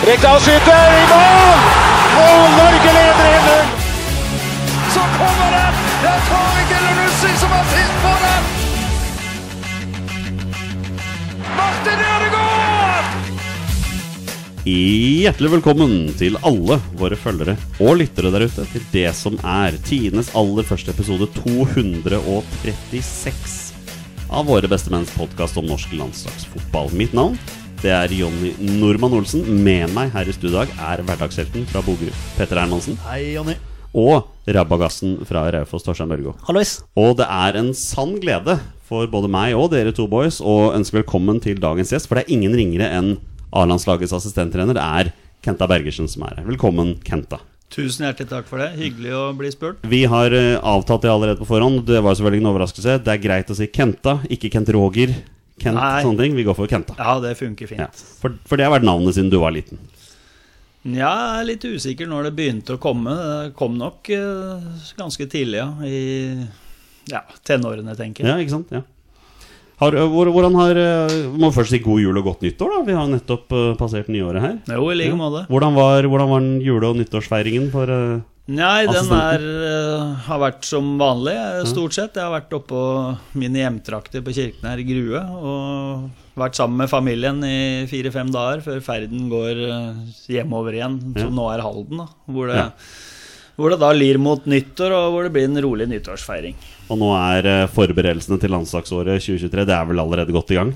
Rekdal skyter i mål! Og Norge leder 1-0! Så kommer den! Det er Tariq Elunussi som har sist på den! Martin Ødegaard! Hjertelig velkommen til alle våre følgere og lyttere der ute til det som er Tines aller første episode 236 av Våre bestemenns podkast om norsk landslagsfotball. Mitt navn det er Jonny Normann Olsen. Med meg her i studio i dag er hverdagshelten fra Bogerud, Petter Hermansen. Hei, Jonny. Og rabagassen fra Raufoss, Torstein Børgo. Hallois. Og det er en sann glede for både meg og dere to boys å ønske velkommen til dagens gjest. For det er ingen ringere enn A-landslagets assistenttrener. Det er Kenta Bergersen som er her. Velkommen, Kenta. Tusen hjertelig takk for det. Hyggelig å bli spurt. Vi har avtatt avtalt det allerede på forhånd. Det var selvfølgelig en overraskelse. Det er greit å si Kenta, ikke Kent Roger. Kent, Nei. sånne ting. Vi går for Kenta. Ja, det funker fint. Ja. For, for det har vært navnet siden du var liten. Ja, jeg er litt usikker når det begynte å komme. Det kom nok uh, ganske tidlig, ja. I ja, tenårene, tenker jeg. Ja, ikke sant? Ja. Har, eh, hvordan har eh, Må først si god jul og godt nyttår, da. Vi har nettopp passert nyåret her. Jo, i like måte. Hvordan var, hvordan var jule- og nyttårsfeiringen for eh, Nei, den er, eh, har vært som vanlig, eh, stort sett. Jeg har vært oppå mine hjemtrakter på Kirkenes i Grue. Og vært sammen med familien i fire-fem dager før ferden går eh, hjemover igjen, som nå er Halden. da Hvor det, hvor det da lir mot nyttår, og hvor det blir en rolig nyttårsfeiring. Og nå er eh, forberedelsene til landslagsåret 2023 Det er vel allerede godt i gang?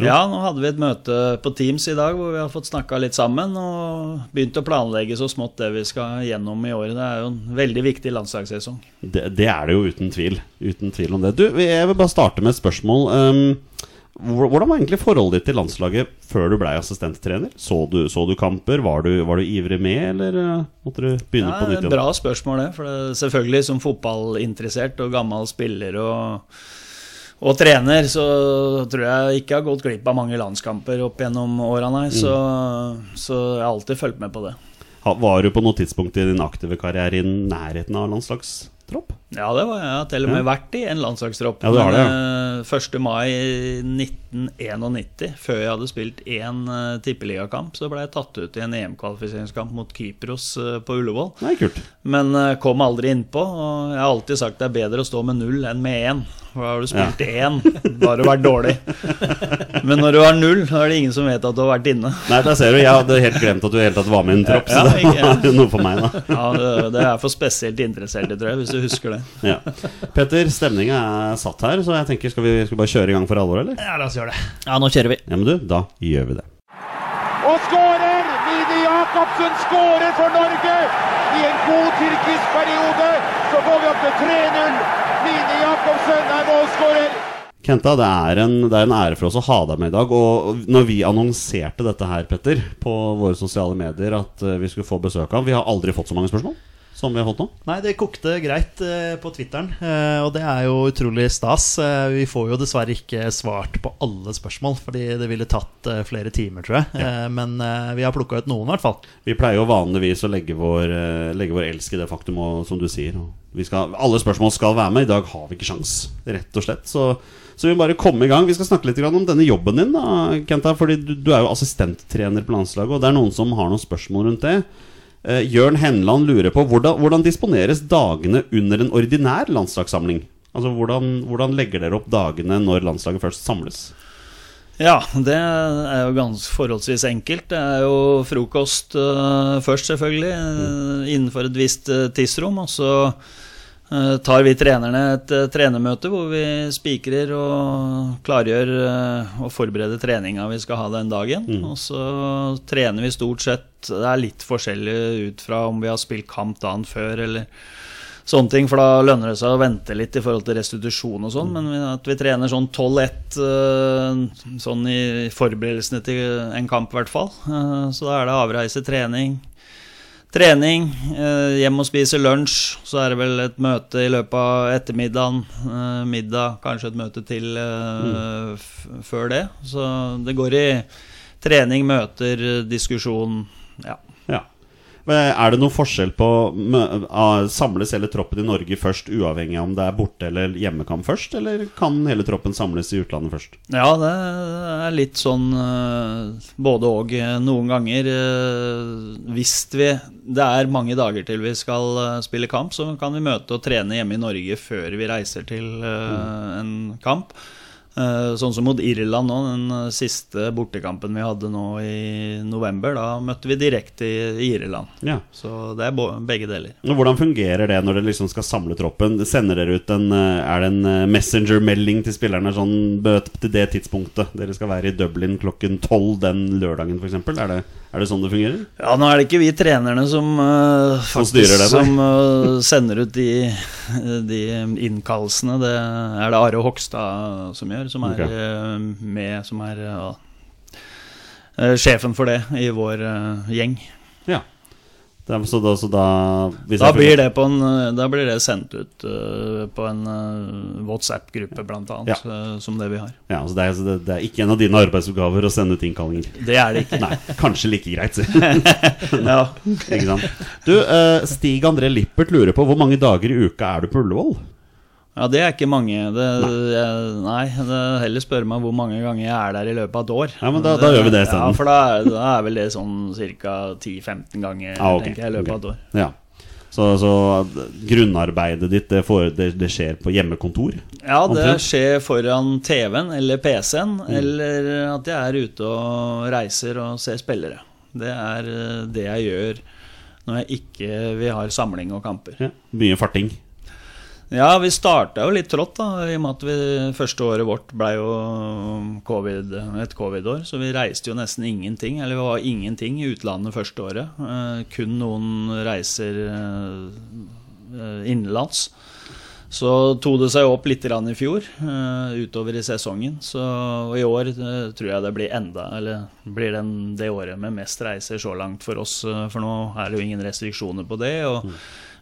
Ja, nå hadde vi et møte på Teams i dag hvor vi har fått snakka litt sammen og begynt å planlegge så smått det vi skal gjennom i året. Det er jo en veldig viktig landslagssesong. Det, det er det jo uten tvil. Uten tvil om det. Du, Jeg vil bare starte med et spørsmål. Um, hvordan var egentlig forholdet ditt til landslaget før du ble assistenttrener? Så du, så du kamper? Var du, var du ivrig med, eller uh, måtte du begynne Ja, på nytt? igjen? bra spørsmål, det. For det, selvfølgelig som fotballinteressert og gammel spiller og, og trener, så tror jeg ikke jeg har gått glipp av mange landskamper opp gjennom åra, nei. Så, så jeg har alltid fulgt med på det. Var du på noe tidspunkt i din aktive karriere i nærheten av landslagstropp? Ja, det var jeg. Har til og med Ja. vært i en landslagstropp. Ja, du har det, ja. Men, eh, 1. mai 1991, før jeg hadde spilt én uh, tippeligakamp, så ble jeg tatt ut i en EM-kvalifiseringskamp mot Kypros eh, på Ullevål. Nei, kult. Men eh, kom aldri innpå. Og jeg har alltid sagt det er bedre å stå med null enn med én. For da har du spilt én, da har du vært dårlig. Men når du har null, da er det ingen som vet at du har vært inne. Nei, der ser du. Jeg hadde helt glemt at du helt tatt var med i en tropp, så Ja, det var noe for meg, da. Ja, det, det er for spesielt interesserte, tror jeg, hvis du husker det. Ja. Petter, stemninga er satt her, så jeg tenker skal vi, skal vi bare kjøre i gang for alvor, eller? Ja, la oss gjøre det. Ja, nå kjører vi. Ja, men du, da gjør vi det. Og skårer! Mini Jacobsen skårer for Norge! I en god tyrkisk periode så går vi opp til 3-0. Mini Jacobsen er målskårer. Kenta, det er, en, det er en ære for oss å ha deg med i dag. Og når vi annonserte dette her, Petter, på våre sosiale medier, at eh, vi skulle få besøk av Vi har aldri fått så mange spørsmål som vi har fått nå. Nei, det kokte greit eh, på Twitteren, eh, og det er jo utrolig stas. Eh, vi får jo dessverre ikke svart på alle spørsmål, fordi det ville tatt eh, flere timer, tror jeg. Eh, men eh, vi har plukka ut noen, i hvert fall. Vi pleier jo vanligvis å legge vår, legge vår elsk i det faktum, og, som du sier. Skal, alle spørsmål skal være med. I dag har vi ikke sjans, rett og slett. Så, så vi må bare komme i gang. Vi skal snakke litt grann om denne jobben din, da, Kenta. Fordi du, du er jo assistenttrener på landslaget, og det er noen som har noen spørsmål rundt det. Eh, Jørn Henland lurer på hvordan, hvordan disponeres dagene under en ordinær landslagssamling? Altså hvordan, hvordan legger dere opp dagene når landslaget først samles? Ja, det er jo ganske forholdsvis enkelt. Det er jo frokost uh, først, selvfølgelig, mm. innenfor et visst eh, tidsrom. Og så eh, tar vi trenerne et uh, trenermøte hvor vi spikrer og klargjør eh, og forbereder treninga vi skal ha den dagen. Og så trener vi stort sett Det er litt forskjellig ut fra om vi har spilt kamp dagen før eller sånne ting. For da lønner det seg å vente litt i forhold til restitusjon og sånn. Men at vi trener sånn 12-1 eh, sånn i forberedelsene til en kamp, i hvert fall. Eh, Så da er det avreise, trening. Trening, eh, hjem og spise lunsj. Så er det vel et møte i løpet av ettermiddagen. eh, Middag, kanskje et møte til eh, f før det. Så det går i trening, møter, diskusjon. Ja. Er det noen forskjell på Samles hele troppen i Norge først, uavhengig av om det er borte- eller hjemmekamp først? Eller kan hele troppen samles i utlandet først? Ja, det er litt sånn eh, både og. Noen ganger, eh, hvis vi Det er mange dager til vi skal eh, spille kamp, så kan vi møte og trene hjemme i Norge før vi reiser til eh, en kamp. Eh, Sånn som mot Irland nå, den eh, siste bortekampen vi hadde nå i november. Da møtte vi direkte i Irland. Ja. Så det er begge deler. Og Hvordan fungerer det når dere liksom skal samle troppen? Sender dere ut en eh, Er det en messenger-melding til spillerne sånn til det tidspunktet? Dere skal være i Dublin klokken tolv den lørdagen, f.eks.? Er, det- er det sånn det fungerer? Ja, nå er det ikke vi trenerne som uh, faktisk som, det, som uh, sender ut de, de innkallelsene. Det er det Are Hogstad som gjør, som er okay. uh, med Som er uh, sjefen for det i vår gjeng. Ja. Er, så da, så da Da blir det, på en, uh, da blir det sendt ut uh, på en uh, WhatsApp-gruppe, annet, Ja. uh, som det vi har. Ja, så det, er, så det, det er ikke en av dine arbeidsoppgaver å sende ut innkallinger? Det er det ikke. Nei, kanskje like greit, si. Ja. Ikke sant? Du, eh, Stig André Lippert lurer på hvor mange dager i uka er du på Ullevål? Ja, det er ikke mange. Det, jeg, nei, det heller spørre meg hvor mange ganger jeg er der i løpet av et år. Ja, men da- da gjør vi det isteden. Ja, for da da er vel det sånn ca. 10-15 ganger Ah, okay. tenker jeg, i løpet av et år. Ja. Så, så grunnarbeidet ditt det, får, det, det skjer på hjemmekontor? Ja, det Omtrent. skjer foran TV-en eller PC-en, Mm. eller at jeg er ute og reiser og ser spillere. Det er eh, det jeg gjør når jeg ikke vi har samling og kamper. Ja. Mye farting? Ja, vi starta jo litt trått, da, i og med at vi, første året vårt ble jo covid, et covid-år. Så vi reiste jo nesten ingenting, eller vi var ingenting i utlandet første året. Eh, kun noen reiser eh, innenlands. Så tok det seg opp litt i fjor, eh, utover i sesongen. Så i år eh, tror jeg det blir enda, eller blir den, det året med mest reiser så langt for oss. eh, for nå er det jo ingen restriksjoner på det. og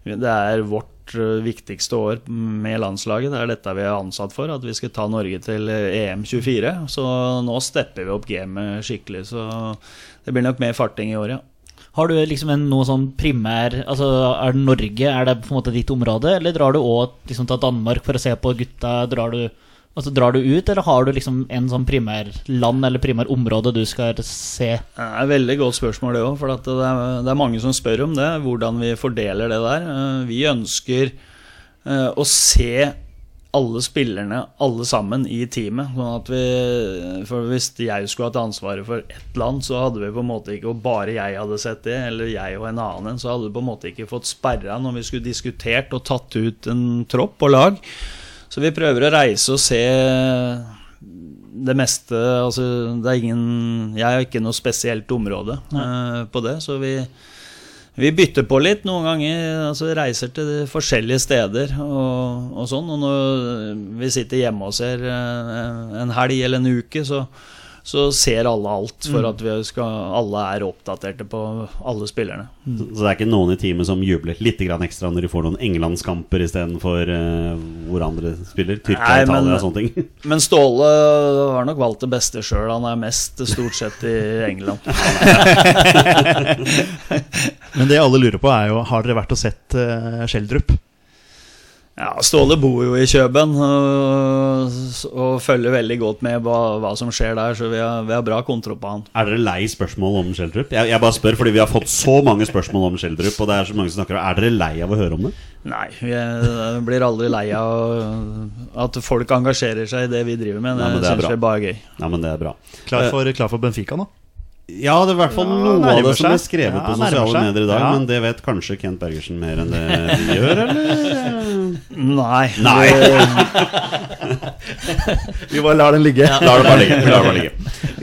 det er vårt eh, viktigste år med landslaget. Det er dette vi er ansatt for, at vi skal ta Norge til eh, EM24. Så nå stepper vi opp gamet skikkelig. Så det blir nok mer farting i år, ja. Har du liksom en, noe sånn primær Altså, Er det Norge, er det på en måte ditt område, eller drar du òg liksom, til Danmark for å se på gutta? Drar du, altså, drar du ut, eller har du liksom en sånn primærland eller primærområde du skal se? Det er et veldig godt spørsmål, det òg. For det, er, det er mange som spør om det. Hvordan vi fordeler det der. Eh, Vi ønsker eh, å se alle spillerne, alle sammen, i teamet. Sånn vi, for Hvis jeg skulle hatt ansvaret for ett land, så hadde vi på en måte ikke Og bare jeg hadde sett det, eller jeg og en annen en, så hadde vi på en måte ikke fått sperra når vi skulle diskutert og tatt ut en tropp og lag. Så vi prøver å reise og se det meste. Altså, det er ingen Jeg har ikke noe spesielt område uh, på det, så vi vi bytter på litt noen ganger, altså reiser til forskjellige steder og, og sånn. Og når vi sitter hjemme og ser eh, en helg eller en uke, så, så ser alle alt. For at vi skal, alle er oppdaterte på alle spillerne. Så det er ikke noen i teamet som jubler litt ekstra når de får noen englandskamper istedenfor uh, hvor andre spiller? Tyrkia, Nei, men- Italia og sånne ting. Men Ståle har nok valgt det beste sjøl. Han er mest stort sett i England. Men det alle lurer på, er jo Har dere vært og sett uh, Schjelderup? Ja, Ståle bor jo i Kjøben og, og følger veldig godt med hva, hva som skjer der, så vi har, vi har bra kontroll på han. Er dere lei spørsmål om Schjelderup? Jeg, jeg bare spør fordi vi har fått så mange spørsmål om Schjelderup, og det er så mange som snakker om Er dere lei av å høre om det? Nei, vi er- blir aldri lei av at folk engasjerer seg i det vi driver med. Nei, Det det er syns vi bare er gøy. Ja, men det er bra. Klar for, klar for Benfica nå? Ja, det er i hvert fall Ja, noe av det som er skrevet Ja, på sosiale medier i dag, Ja. men det vet kanskje Kent Bergersen mer enn det vi gjør, eller? Nei. Nei. Vi bare lar den ligge. La det bare ligge. Lar det bare ligge.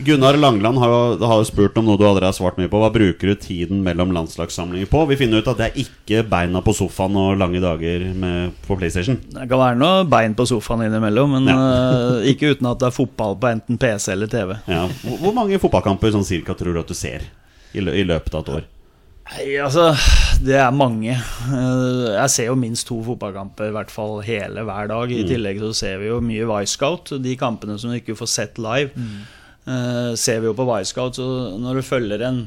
Gunnar Langland har, jo- har jo spurt om noe du allerede har svart mye på. Hva bruker du tiden mellom landslagssamlinger på? Vi finner ut at det er ikke beina på sofaen og lange dager med, på PlayStation. Det kan være noe bein på sofaen innimellom, men eh, ikke uten at det er fotball på enten PC eller TV. Ja. Hvor, hvor mange fotballkamper sånn cirka tror du at du ser i, lø i løpet av et år? Nei, altså, det er mange. Eh, Jeg ser jo minst to fotballkamper, i hvert fall hele hver dag. I tillegg så ser vi jo mye Wisecout. De kampene som du ikke får sett live, mm. ser vi jo på Wisecout. Så når du følger en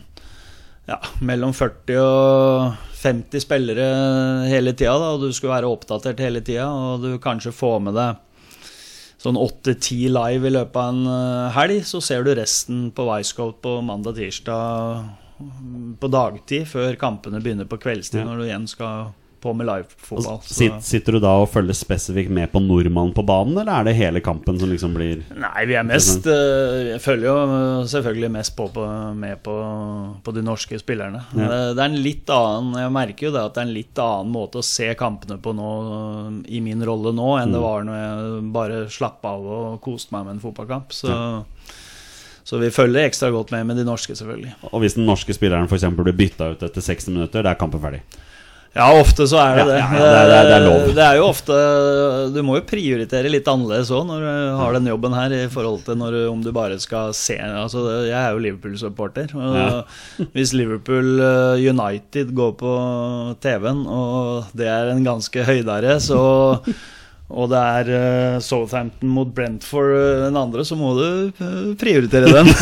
ja, mellom 40 og 50 spillere hele tida, da, og du skal være oppdatert hele tida, og du kanskje får med deg sånn 8-10 live i løpet av en eh, helg, så ser du resten på Wisecout på mandag-tirsdag på dagtid, før kampene begynner på kveldstid, Ja. når du igjen skal på med livefotball. Sitter du da og følger spesifikt med på nordmannen på banen, eller er det hele kampen som liksom blir Nei, vi er mest eh, Jeg følger jo eh, selvfølgelig mest på, på, med på, på de norske spillerne. Ja. Det, det er en litt annen Jeg merker jo det at det er en litt annen måte å se kampene på nå eh, i min rolle nå enn det var når jeg bare slapp av og koste meg med en fotballkamp. Så, så vi følger ekstra godt med med de norske, selvfølgelig. Og hvis den norske spilleren eksempel blir bytta ut etter 60 minutter, da er kampen ferdig. Ja, ofte så er det Ja, det. ja, ja, det er- det er- det er lov. Det er jo ofte Du må jo prioritere litt annerledes òg når du har den jobben her, i forhold til når, om du bare skal se Altså, Jeg er jo Liverpool-supporter. Ja. Hvis Liverpool eh, United går på TV-en, og det er en ganske høydere, så og det er uh, Southampton mot Brentford eh, den andre, så må du eh, prioritere den.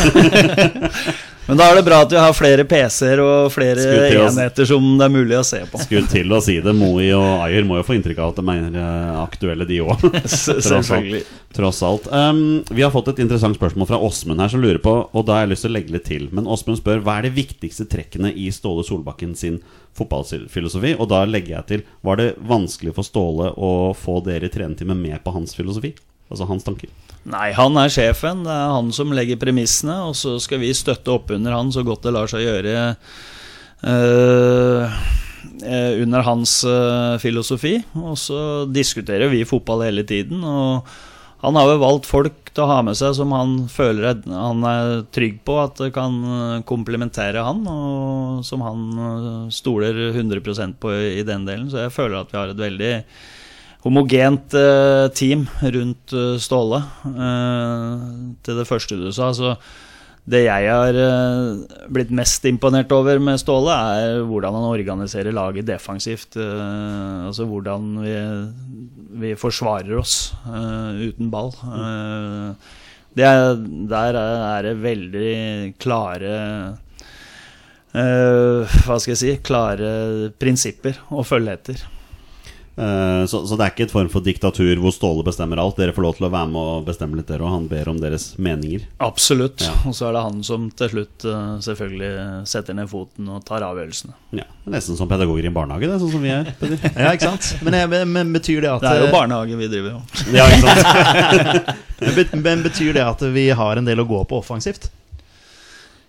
Men da er det bra at vi har flere PC-er og flere enheter som det er mulig å se på. Skulle til å si det. Moi og Ayer må jo få inntrykk av at de er eh, aktuelle, de òg. Selvfølgelig. Tross alt. Um, vi har fått et interessant spørsmål fra Åsmund her, som lurer på Og da har jeg lyst til å legge litt til. Men Åsmund spør hva er de viktigste trekkene i Ståle Solbakken sin fotballfilosofi? Og da legger jeg til Var det vanskelig for Ståle å få dere i trenetime med på hans filosofi? Altså hans tanker? Nei, han er sjefen. Det er han som legger premissene, og så skal vi støtte opp under han så godt det lar seg gjøre uh, under hans uh, filosofi. Og så diskuterer vi fotball hele tiden, og han har jo valgt folk til å ha med seg som han føler at han er trygg på at det kan komplementere han, og som han stoler 100% på i den delen. Så jeg føler at vi har et veldig homogent eh, team rundt eh, Ståle. Eh, til det første du sa. Så det jeg har blitt mest imponert over med Ståle, er hvordan han organiserer laget defensivt. altså hvordan vi, vi forsvarer oss uten ball. Er, der er, det veldig klare Hva skal jeg si Klare prinsipper å følge etter. Eh, så, så det er ikke et form for diktatur hvor Ståle bestemmer alt. Dere får lov til å være med og bestemme litt, dere, og han ber om deres meninger. Absolutt. Ja. Og så er det han som til slutt eh, selvfølgelig setter ned foten og tar avgjørelsene. Ja, Nesten som pedagoger i en barnehage, det, sånn som vi er. Ja, ikke sant? Men, jeg- men, men betyr det at Det er jo barnehage vi driver jo. Ja, ikke sant? men, men betyr det at vi har en del å gå på offensivt?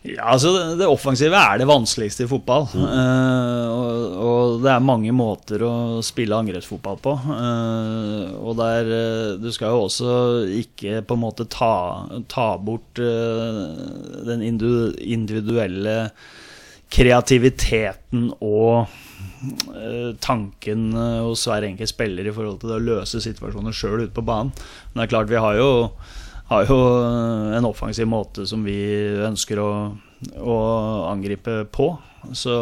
Ja, altså det, offensive er det vanskeligste i fotball. Eh, og, og det er mange måter å spille angrepsfotball på. Uh, og der uh, Du skal jo også ikke på en måte ta, ta bort eh, den individuelle kreativiteten og eh, tanken eh, hos hver enkelt spiller i forhold til det å løse situasjoner sjøl ute på banen. Men det er klart, vi har jo, har jo en offensiv måte som vi ønsker å, å angripe på. Så,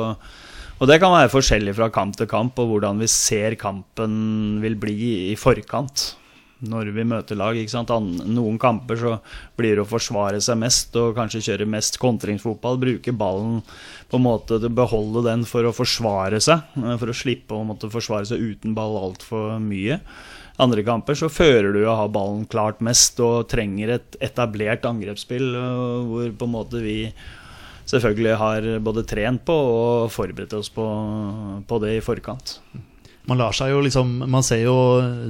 og det kan være forskjellig fra kamp til kamp, og hvordan vi ser kampen vil bli i forkant når vi møter lag. Noen kamper så blir det å forsvare seg mest og kanskje kjøre mest kontringsfotball. Bruke ballen på en måte til å beholde den for å forsvare seg. eh, For å slippe å måtte forsvare seg uten ball altfor mye. Andre kamper så fører du å ha ballen klart mest og trenger et etablert angrepsspill hvor på en måte vi selvfølgelig har både trent på og forberedt oss på, på det i forkant. Man lar seg jo liksom Man ser jo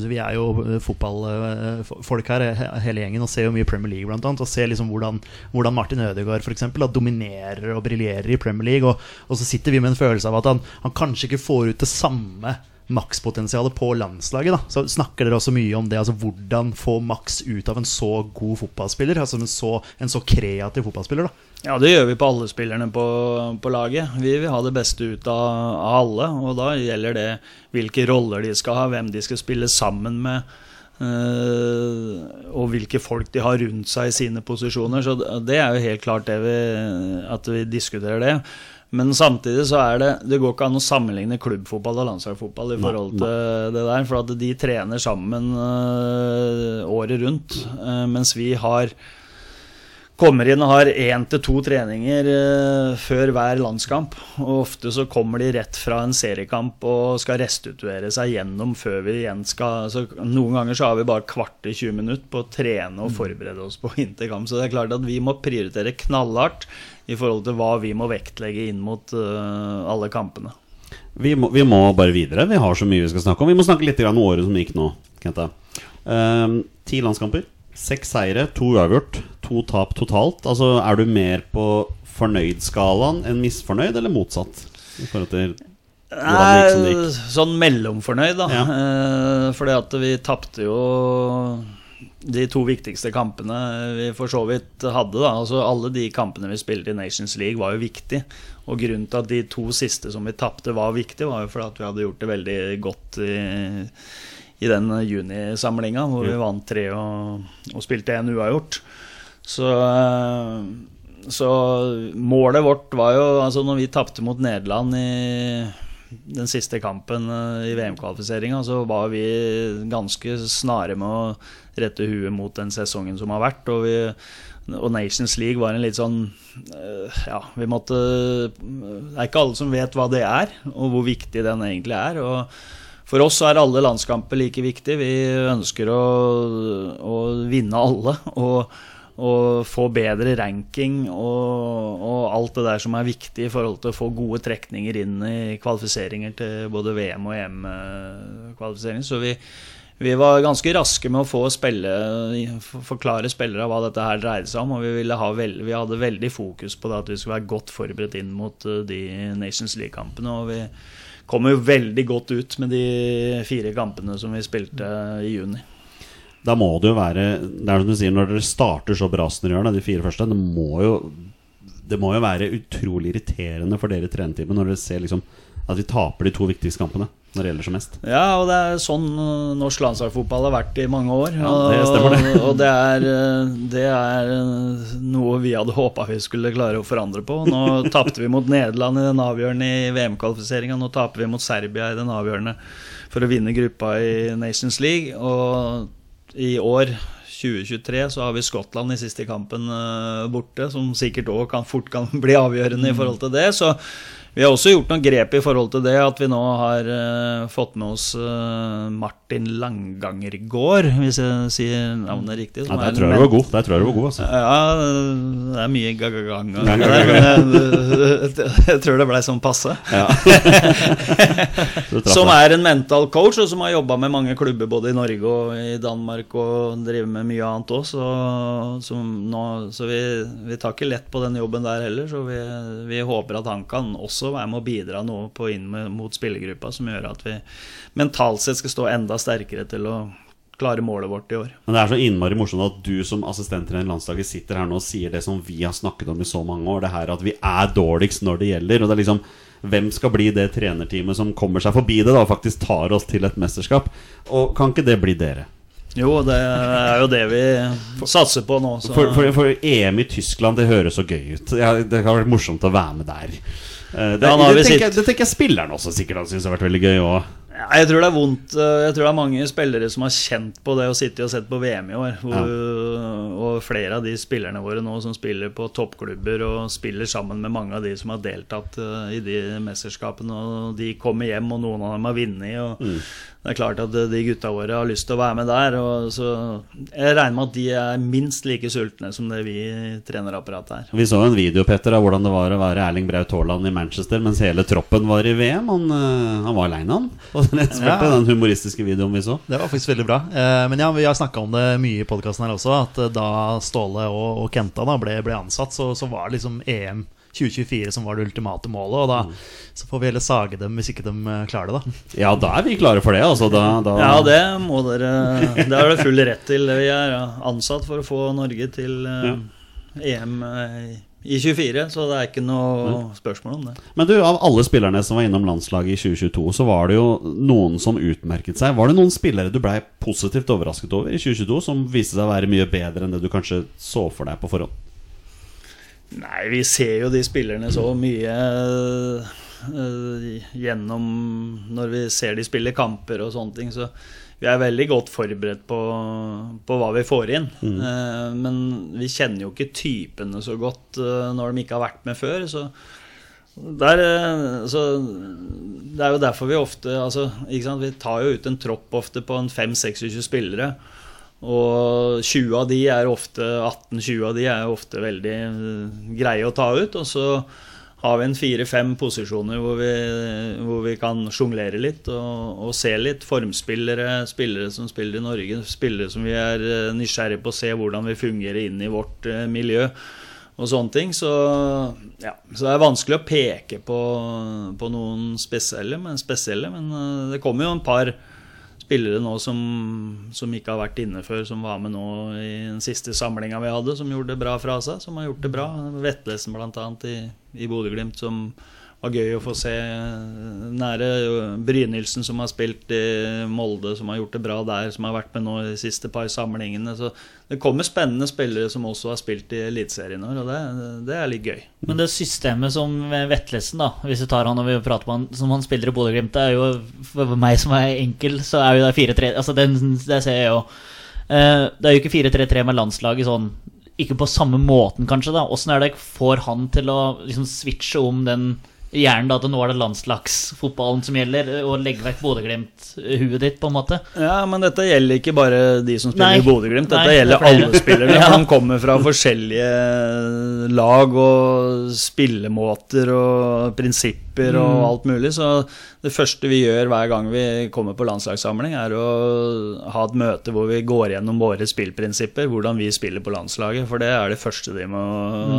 Vi er jo fotballfolk her, hele gjengen, og ser jo mye Premier League, blant annet. Og ser liksom hvordan, hvordan Martin Ødegaard for eksempel, da, dominerer og briljerer i Premier League. Og, og så sitter vi med en følelse av at han, han kanskje ikke får ut det samme makspotensialet på landslaget. da Så snakker dere også mye om det, altså hvordan få maks ut av en så god fotballspiller. Altså en så, en så kreativ fotballspiller. da Ja, det gjør vi på alle spillerne på, på laget. Vi vil ha det beste ut av, av alle. Og da gjelder det hvilke roller de skal ha, hvem de skal spille sammen med. eh, og hvilke folk de har rundt seg i sine posisjoner. Så det er jo helt klart vi, at vi diskuterer det. Men samtidig så er det Det går ikke an å sammenligne klubbfotball og landslagsfotball i forhold til det der. For at de trener sammen eh, året rundt. eh, mens vi har kommer inn og har én til to treninger eh, før hver landskamp. Og ofte så kommer de rett fra en seriekamp og skal restituere seg gjennom før vi igjen skal så Noen ganger så har vi bare kvarter 20 minutter på å trene og forberede oss på vinterkamp. Så det er klart at vi må prioritere knallhardt i forhold til hva vi må vektlegge inn mot uh, alle kampene. Vi må, vi må bare videre. Vi har så mye vi skal snakke om. Vi må snakke litt om året som gikk nå. Kenta. Ehm, ti landskamper, seks seire, to uavgjort, to tap totalt. Altså, Er du mer på fornøyd-skalaen enn misfornøyd, eller motsatt? I forhold til gikk. Sånn mellomfornøyd, da. Ja. Eh, fordi at vi tapte jo de to viktigste kampene vi for så vidt hadde. da Altså Alle de kampene vi spilte i Nations League, var jo viktig. Og grunnen til at de to siste som vi tapte, var viktige, var jo fordi at vi hadde gjort det veldig godt i, i den junisamlinga, hvor vi vant tre og, og spilte én uavgjort. Så så målet vårt var jo Altså når vi tapte mot Nederland i den siste kampen eh, i VM-kvalifiseringa, så var vi ganske snare med å rette huet mot den sesongen som har vært. Og, vi, og Nations League var en litt sånn eh, Ja, vi måtte Det er ikke alle som vet hva det er, og hvor viktig den egentlig er. og for oss er alle landskamper like viktige. Vi ønsker å, å vinne alle. Og, og få bedre ranking og, og alt det der som er viktig i forhold til å få gode trekninger inn i kvalifiseringer til både VM- og EM-kvalifiseringer. Så vi, vi var ganske raske med å få spille, forklare spillere hva dette her dreide seg om. Og vi, veld, vi hadde veldig fokus på at vi skulle være godt forberedt inn mot eh, de Nations League-kampene. Og vi kom jo veldig godt ut med de fire kampene som vi spilte i juni. Da må det jo være Det er som du sier, Når dere starter så bra som dere gjør, de fire første Det må jo Det må jo være utrolig irriterende for dere i trenerteamet når dere ser liksom at vi taper de to viktigste kampene når det gjelder som mest. Ja, og det er sånn eh, norsk landslagsfotball har vært i mange år. Ja, det stemmer det. Og, og det, er, eh, det er eh, noe vi hadde håpa vi skulle klare å forandre på. Nå tapte vi mot Nederland i den avgjørende i VM-kvalifiseringa. Nå taper vi mot Serbia i den avgjørende for å vinne gruppa i Nations League. Og i år 2023 så har vi Skottland i siste kampen eh, borte, som sikkert òg fort kan bli avgjørende i forhold til det. Så vi har også gjort noen grep i forhold til det, at vi nå har uh, fått med oss uh, Martin Langangergård, hvis jeg sier navnet riktig. Ja, der er tror jeg du var god. Der tror jeg du var god altså. ja, det er mye gang-gang. Gang, gang, gang. Jeg, tror det blei sånn passe. Ja. Som er en mental coach, og som har jobba med mange klubber både i Norge og i Danmark, og driver med mye annet òg. Så, så, nå, så vi, vi tar ikke lett på den jobben der heller. Så vi, vi håper at han kan også være med å bidra noe på inn med, mot spillergruppa, som gjør at vi mentalt sett skal stå enda sterkere til å klare målet vårt i år. Men det er så innmari morsomt at du som assistenttrener i landslaget sitter her nå og sier det som vi har snakket om i så mange år. Det her at vi er dårligst når det gjelder. Og det er liksom Hvem skal bli det trenerteamet som kommer seg forbi det da og faktisk tar oss til et mesterskap? Og kan ikke det bli dere? Jo, det er jo det vi satser på nå. Så. For, for, for EM i Tyskland, det høres så gøy ut. Det har vært morsomt å være med der. Eh, Det, han har det, tenker, sitt- det tenker jeg spilleren også sikkert han syns har vært veldig gøy òg. Ja, jeg tror det er vondt eh, Jeg tror det er mange spillere som har kjent på det å sitte og sett på VM i år. Hvor, Og flere av de spillerne våre nå som spiller på toppklubber og spiller sammen med mange av de som har deltatt eh, i de mesterskapene. Og de kommer hjem, og noen av dem har vunnet. Og Det er klart at eh, de gutta våre har lyst til å være med der. Og så jeg regner med at de er minst like sultne som det vi trenerapparatet er. Vi så en video Petter, av hvordan det var å være Erling Braut Haaland i Manchester mens hele troppen var i VM. Han, eh, han var aleine, han. Og den, Ja. den humoristiske videoen vi så. Det var faktisk veldig bra. Eh, men ja, vi har snakka om det mye i podkasten her også. At da Ståle og, og Kenta da ble, ble ansatt, så, så var liksom EM 2024 som var det ultimate målet. Og da så får vi heller sage dem hvis ikke de eh, klarer det, da. Ja, da er vi klare for det. Altså, da, da, Ja, det må dere Det har dere full rett til. Vi er ansatt for å få Norge til ja. EM eh, i 24, så det er ikke noe spørsmål om det. Men du, av alle spillerne som var innom landslaget i 2022, så var det jo noen som utmerket seg. Var det noen spillere du blei positivt overrasket over i 2022, som viste seg å være mye bedre enn det du kanskje så for deg på forhånd? Nei, vi ser jo de spillerne så mye uh, gjennom Når vi ser de spille kamper og sånne ting, så vi er veldig godt forberedt på, på hva vi får inn. Eh, men vi kjenner jo ikke typene så godt uh, når de ikke har vært med før. Så der, så det er jo derfor vi ofte altså? Vi tar jo ut en tropp ofte på en 5-26 spillere. Og 20 av de er ofte 18-20 av de er ofte veldig eh, greie å ta ut. Og så har vi en fire-fem posisjoner hvor vi, hvor vi kan sjonglere litt og, og se litt. Formspillere, spillere som spiller i Norge, spillere som vi er eh, nysgjerrige på å se hvordan vi fungerer inn i vårt eh, miljø og sånne ting. Så, ja, så det er vanskelig å peke på, på noen spesielle, men, spesielle, men det kommer jo en par spillere nå som, som ikke har vært inne før, som var med nå i den siste samlinga vi hadde, som gjorde det bra fra seg. Som har gjort det bra. Vetlesen bl.a. i, i Bodø-Glimt, som var gøy å få se nære. Brynildsen, som har spilt i Molde, som har gjort det bra der, som har vært med nå i de siste par samlingene. Så det kommer spennende spillere som også har spilt i Eliteserien i år, og det, det er litt gøy. Men det systemet som Vetlesen, da, hvis vi tar han og vi prater med han, som han spiller i Bodø-Glimt, er jo for meg som er enkel, så er jo det 4-3 Altså, det, det ser jeg jo. Eh, det er jo ikke 4-3-3 med landslaget sånn Ikke på samme måten, kanskje. da Åssen er det får han til å liksom switche om den hjernen da at nå er det landslagsfotballen som gjelder, og legge vekk Bodø-Glimt-huet ditt, på en måte? Ja, men dette gjelder ikke bare de som spiller i Bodø-Glimt. Dette Nei, gjelder det alle spillere. Ja. De kommer fra forskjellige lag og spillemåter og prinsipper Mm. og alt mulig. Så det første vi gjør hver gang vi kommer på landslagssamling, er å ha et møte hvor vi går gjennom våre spillprinsipper, hvordan vi spiller på landslaget. For det er det første de må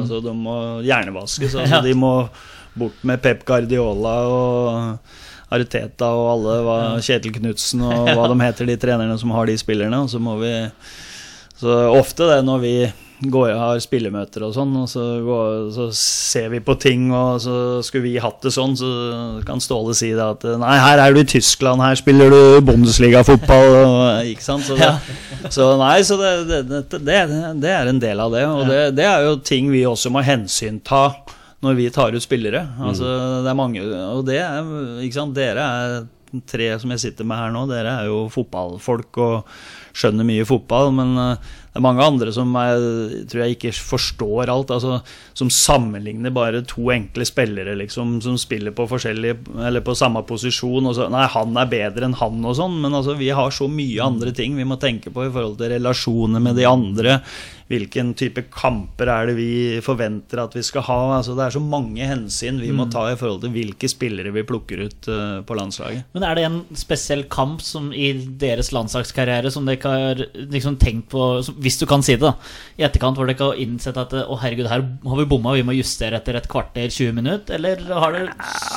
altså, De må hjernevaskes. Altså, Mm. Ja. De må bort med Pep Guardiola og Ariteta og alle, hva, Kjetil Knutsen og hva de heter, de trenerne som har de spillerne. Og så må vi Så ofte det når vi går, har spillemøter og sånn, og så, går, så ser vi på ting, og så skulle vi hatt det sånn, så kan Ståle si det at Nei, her er du i Tyskland, her spiller du Bundesliga-fotball, ikke sant? Så, det, så nei, så det, det, det, er en del av det, og det, det er jo ting vi også må hensynta når vi tar ut spillere. Altså, det er mange Og det er, ikke sant, dere er tre som jeg sitter med her nå, dere er jo fotballfolk og skjønner mye fotball, men eh, det er mange andre som er, tror jeg ikke forstår alt. Altså, som sammenligner bare to enkle spillere liksom, som spiller på forskjellig Eller på samme posisjon. Og så, nei, han er bedre enn han og sånn, men altså, vi har så mye andre ting vi må tenke på i forhold til relasjoner med de andre. Hvilken type kamper er det vi forventer at vi skal ha? Altså, det er så mange hensyn vi må ta i forhold til hvilke spillere vi plukker ut uh, på landslaget. Men er det en spesiell kamp som i deres landslagskarriere som dere har liksom tenkt på, som- hvis du kan si det, da, i etterkant, hvor dere har innsett at å herregud, her har vi bomma, vi må justere etter et kvarter, 20 minutter? Eller har det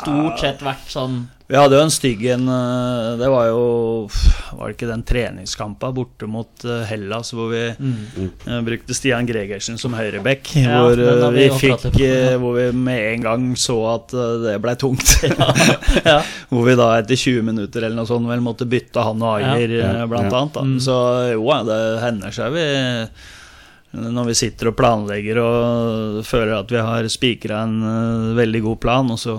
stort sett vært sånn Vi hadde jo en stygg en eh, Det var jo Var det ikke den treningskampa borte mot eh, Hellas hvor vi mm. brukte Stian Gregersen som høyreback? Ja, hvor, eh, vi vi fikk eh, Hvor vi med en gang så at eh, det blei tungt. Ja. Hvor vi da etter 20 minutter eller noe sånt vel måtte bytte han og Ayer, Ja. eh, blant Ja. annet. Da. Mm. Så jo, ja, det hender seg vi når vi sitter og planlegger og føler at vi har spikra en eh, veldig god plan, og så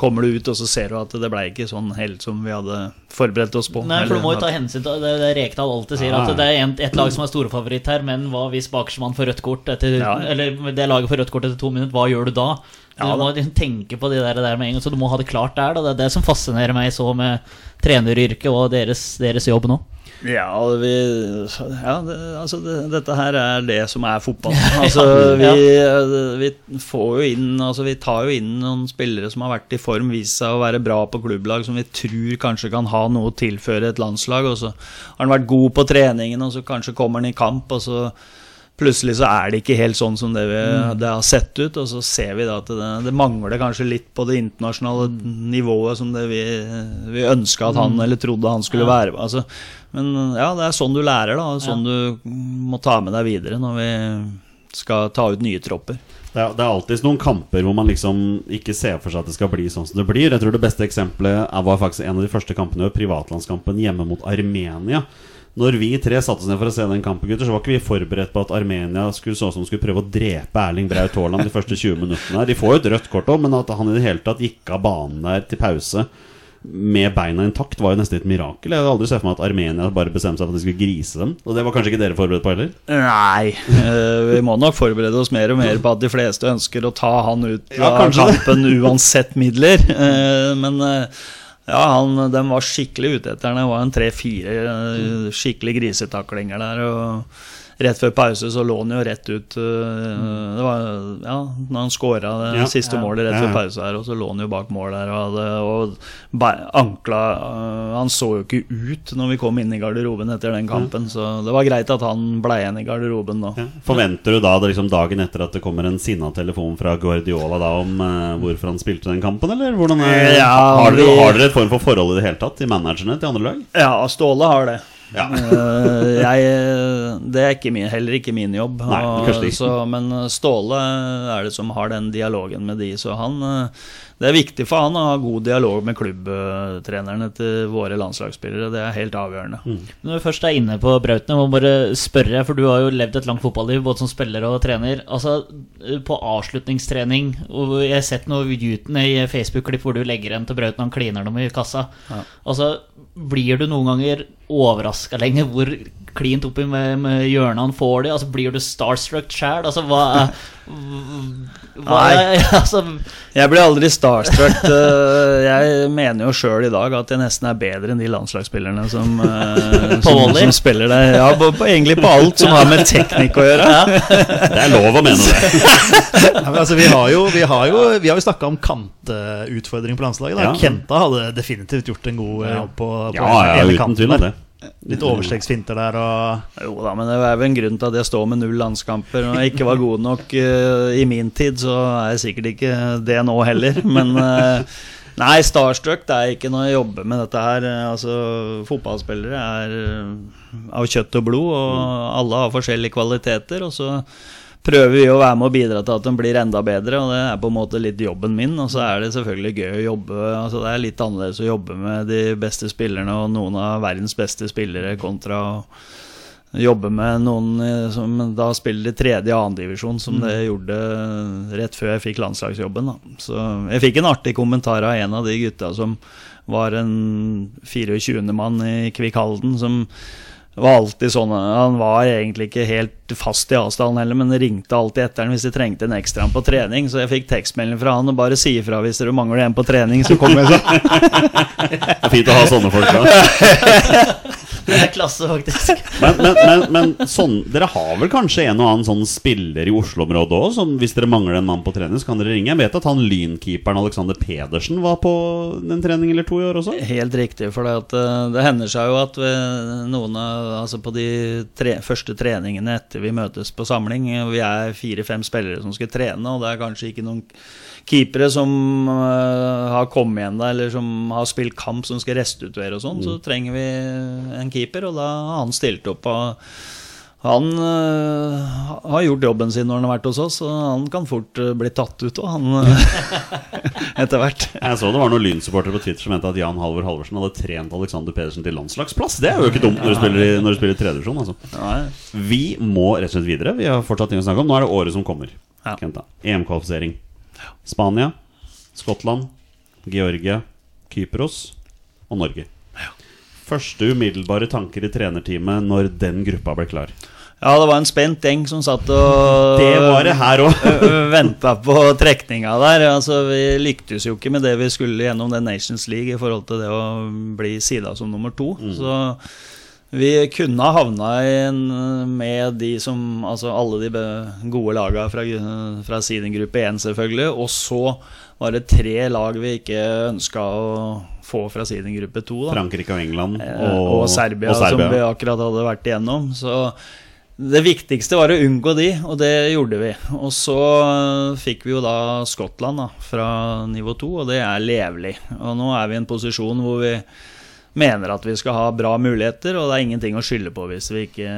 kommer du ut og så ser du at det ble ikke sånn helt som vi hadde forberedt oss på. Nei, for du må jo ta hensyn til det. Det Rekdal alltid sier, at det er et lag som er storfavoritt her, men hva hvis bakerstmann får rødt kort etter Ja. Eller det laget får rødt kort etter to minutter, hva gjør du da? Du Ja, må tenke på det der, der med en gang, så du må ha det klart der. Da. Det er det som fascinerer meg så med treneryrket og deres, deres jobb nå. Ja, vi, ja det, altså det, dette her er det som er fotball. Altså, vi, vi får jo inn Altså, vi tar jo inn noen spillere som har vært i form, vist seg å være bra på klubblag, som vi tror kanskje kan ha noe å tilføre et landslag. Og så har han vært god på treningen, og så kanskje kommer han i kamp, og så plutselig så er det ikke helt sånn som det, vi, det har sett ut. Og så ser vi da at det, det mangler kanskje litt på det internasjonale nivået som det vi, vi ønska at han eller trodde han skulle være. Altså, men ja, det er sånn du lærer, da. Sånn Sånn du må ta med deg videre når vi skal ta ut nye tropper. Det er, det er alltid noen kamper hvor man liksom ikke ser for seg at det skal bli sånn som det blir. Jeg tror det beste eksempelet er- var faktisk en av de første kampene, privatlandskampen hjemme mot Armenia. Når vi tre satte oss ned for å se den kampen, gutter, så var ikke vi forberedt på at Armenia skulle sånn som skulle prøve å drepe Erling Braut Haaland de første 20 minuttene. De får jo et rødt kort òg, men at han i det hele tatt gikk av banen der til pause med beina intakt, var jo nesten et mirakel. Jeg hadde aldri sett for meg at Armenia bare bestemte seg for at de skulle grise dem. Og det var kanskje ikke dere forberedt på heller? Nei, eh, vi må nok forberede oss mer og mer på at de fleste ønsker å ta han ut Ja, av kampen uansett midler. Eh, Men eh, ja, han, de var skikkelig ute etter ham. Det var en tre-fire skikkelig grisetaklinger der. Og rett før pause så lå han jo rett ut eh, Det var ja, når han skåra det Ja. siste målet rett Ja, før pause her, og så lå han jo bak mål der og, hadde, og ankla eh, Han så jo ikke ut når vi kom inn i garderoben etter den kampen, så det var greit at han ble igjen i garderoben da. Ja. Forventer du da liksom dagen etter at det kommer en sinna telefon fra Guardiola da om eh, hvorfor han spilte den kampen, eller? Hvordan Ja, har, dere, har dere et form for forhold i det hele tatt til managerne til andre lag? Ja, Ståle har det. Ja. Eh, jeg, det er ikke min, heller ikke min jobb. Nei, og- så, men Ståle er det som har den dialogen med de, så han eh, Det er viktig for han å ha god dialog med klubbtrenerne til våre landslagsspillere. Det er helt avgjørende. Mm. Når vi først er inne på Brautene, må bare spørre, for du har jo levd et langt fotballiv, både som spiller og trener. Altså, På avslutningstrening, og jeg har sett noe Newton i Facebook-klipp hvor du legger en til Brauten, han kliner dem i kassa. Altså, Blir du noen ganger overraska lenger hvor klint oppi med, med hjørnet han får det? Altså, Blir du starstruck sjæl? Altså, hva hva Nei. altså, Jeg blir aldri starstruck. Eh, Jeg mener jo sjøl i dag at jeg nesten er bedre enn de landslagsspillerne som, eh, som, som spiller der. Ja, på, på, egentlig på alt som har med teknikk å gjøre. Det er lov å mene det. Ja, men altså, vi har jo, vi har jo, vi har jo snakka om kantutfordring på landslaget. Da. Ja. Kenta hadde definitivt gjort en god jobb på, på Ja, ja, uten tvil om det. Litt overstegsfinter der og Jo da, men det er vel en grunn til at jeg står med null landskamper. Og jeg ikke var god nok uh, i min tid, så er jeg sikkert ikke det nå heller. Men uh, nei, starstruck det er ikke når jeg jobber med dette her. Eh, Altså, Fotballspillere er av kjøtt og blod, og alle har forskjellige kvaliteter. Og så prøver vi å være med og bidra til at de blir enda bedre, og det er på en måte litt jobben min. Og så er det selvfølgelig gøy å jobbe altså Det er litt annerledes å jobbe med de beste spillerne og noen av verdens beste spillere kontra å jobbe med noen eh, som da spiller i tredje og annendivisjon, som det gjorde rett før jeg fikk landslagsjobben. Da. Så jeg fikk en artig kommentar av en av de gutta som var en 24. mann i Kvikk Halden, som var alltid sånn Han var egentlig ikke helt fast i avstanden heller, men ringte alltid etter han hvis de trengte en ekstra på trening. Så jeg fikk tekstmelding fra han og bare si ifra hvis dere mangler en på trening, så kommer jeg. Så. Det er fint å ha sånne folk. Da. det er klasse, faktisk. Men, men, men, men sånn, dere har vel kanskje en og annen sånn spiller i Oslo-området òg? Hvis dere mangler en mann på trening, så kan dere ringe. Jeg vet at han lynkeeperen Alexander Pedersen var på en trening eller to i år også. Helt riktig, for det, at, eh, det hender seg jo at noen av, altså på de tre, første treningene etter vi møtes på samling eh, Vi er fire-fem spillere som skal trene, og det er kanskje ikke noen keepere som uh, har kommet igjen da, eller som har spilt kamp som skal restituere og sånn, så trenger vi en keeper, og da har han stilt opp. han eh, har gjort jobben sin når han har vært hos oss, og han kan fort eh, bli tatt ut òg, han. eh, Etter hvert. Jeg så det var noen Lyn-supportere på Twitter som mente at Jan Halvor Halvorsen hadde trent Alexander Pedersen til landslagsplass. Det er jo ikke dumt når du spiller i, når du spiller i tredjevisjon. Altså. Nei. Vi må rett og slett videre. Vi har fortsatt ting å snakke om. Nå er det året som kommer. Ja. Kenta. EM-kvalifisering. Spania, Skottland, Georgia, Kypros og Norge. Første umiddelbare tanker i trenerteamet når den gruppa ble klar. Ja, det var en spent gjeng som satt og Det var det her òg. Venta på trekninga der. Altså, Vi lyktes jo ikke med det vi skulle gjennom den Nations League i forhold til det å bli sida som nummer to. Så vi kunne ha havna med de som Altså alle de gode laga fra, fra siden gruppe 1, selvfølgelig. Og så var det tre lag vi ikke ønska å få fra siden gruppe to. Da. Frankrike og England Eh, og, og, Serbia, og Serbia. som vi akkurat hadde vært igjennom. Så Det viktigste var å unngå de, og det gjorde vi. Og så fikk vi jo da Skottland da, fra nivå to, og det er levelig. Og nå er vi i en posisjon hvor vi mener at vi skal ha bra muligheter, og det er ingenting å skylde på hvis vi ikke,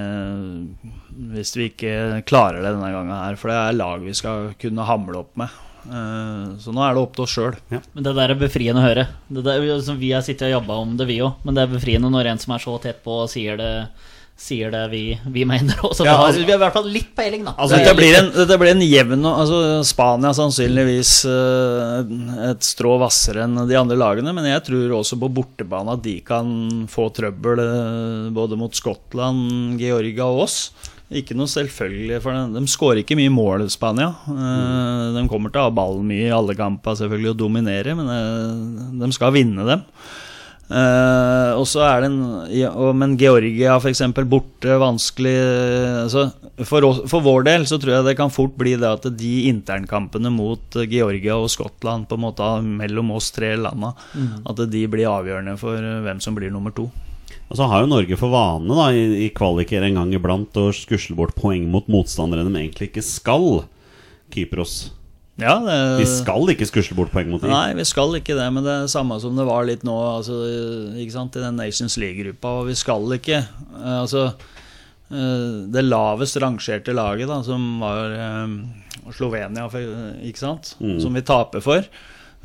hvis vi ikke klarer det denne gangen her. For det er lag vi skal kunne hamle opp med. Eh, Så nå er det opp til oss sjøl. Men det der er befriende å høre. Det der, altså, vi har sittet og jobba om det, vi òg. Men det er befriende når en som er så tett på, sier det, sier det vi, vi mener òg. Så Ja, vi, har, altså- vi har i hvert fall litt peiling, da. Altså, Dette blir en, dette blir en jevn altså Spania sannsynligvis eh, et strå hvassere enn de andre lagene, men jeg tror også på bortebane at de kan få trøbbel eh, både mot Skottland, Georgia og oss. Ikke noe selvfølgelig, for dem. de skårer ikke mye mål, Spania. Mm. De kommer til å ha ballen mye i alle kamper selvfølgelig og dominere, men eh, de skal vinne dem. Eh, og så er det en Men Georgia f.eks. borte, vanskelig altså, for, oss, for vår del så tror jeg det kan fort bli det at de internkampene mot Georgia og Skottland på en måte mellom oss tre landa, at de blir avgjørende for hvem som blir nummer to. Og så har jo Norge for vane da i, i kvaliker en gang iblant å skusle bort poeng mot motstandere de egentlig ikke skal. Kypros. Ja, det, Vi skal ikke skusle bort poeng mot dem. Nei, vi skal ikke det, men det er samme som det var litt nå altså, ikke sant, i den Nations League-gruppa. Og vi skal ikke eh, Altså eh, Det lavest rangerte laget, da, som var um, Slovenia, ikke sant, Mm. som vi taper for.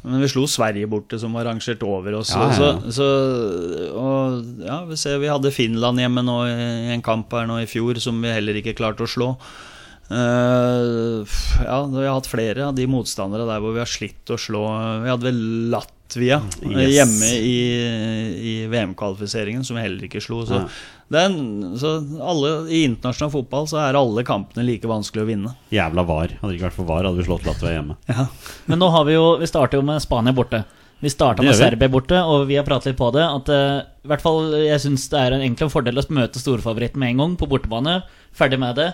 Men vi slo Sverige borte, som var rangert over oss. Ja, ja. Så, så, og, ja, vi ser vi hadde Finland hjemme nå i en kamp her nå i fjor som vi heller ikke klarte å slå. Uh, ja, vi har hatt flere av de motstandere der hvor vi har slitt å slå. Vi hadde vel Latvia eh, Yes. hjemme i, i VM-kvalifiseringen, som vi heller ikke slo. Så, Ja. er så alle, I internasjonal fotball så er alle kampene like vanskelig å vinne. Jævla var. Hadde det ikke vært for var, hadde vi slått Latvia hjemme. Men nå har vi jo Vi starter jo med Spania borte. Vi starta med. Serbia borte, og vi har pratet litt på det. At uh, i hvert fall Jeg syns det er en, egentlig en fordel å møte storfavoritten med en gang, på bortebane. Ferdig med det.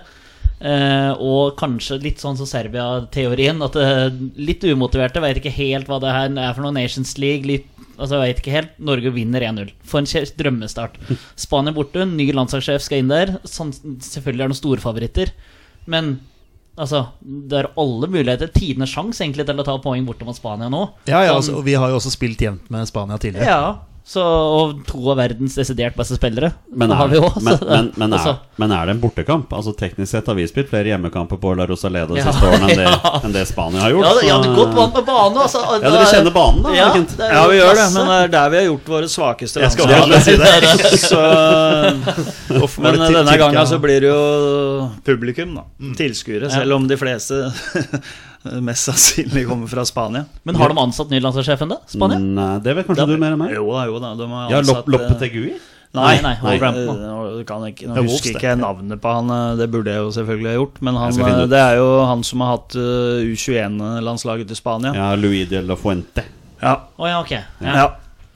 Eh, og kanskje litt sånn som Serbia-teorien. At eh, litt umotiverte veit ikke helt hva det her er for noe Nations League. Litt, altså vet ikke helt Norge vinner 1-0. For en drømmestart. Spania borte, ny landslagssjef skal inn der. Sånn, selvfølgelig er det noen storfavoritter. Men altså, det er alle muligheter. Tidenes sjanse egentlig til å ta poeng borte mot Spania nå. Ja, ja, Sånn- altså, og vi har jo også spilt jevnt med Spania tidligere. ja. Så, og to av verdens desidert beste spillere. Men er, vi også, men, men, men, altså, er, men er det en bortekamp? Altså Teknisk sett har vi spilt flere hjemmekamper på La Rosaleda de Ja. siste årene enn det, Ja. enn det Spania har gjort. ja, det- ja, det er godt vant med bane, altså. Ja, dere kjenner banen, da? Ja, det er Ja, vi gjør det, men det er der vi har gjort våre svakeste Jeg skal landslag. si Så, men denne gangen så blir det jo publikum, da. Mm. Tilskuere, selv om de fleste Eh, mest sannsynlig kommer fra Spania. Men har de ansatt ny landslagssjefen, da? Spania? Nei, det vet kanskje da, du mer enn meg. Jo da, jo da. De har ansatt, eh, ja, Lopp, Loppetegui? Nei, nei, nei, nei eh, kan ikke, nå husker jeg ikke jeg navnet på han. Det burde jeg jo selvfølgelig ha gjort. Men han, det er jo han som har hatt U21-landslaget til Spania. Ja, Luis de la Fuente. Ja. Oh, ja, okay. ja. ja.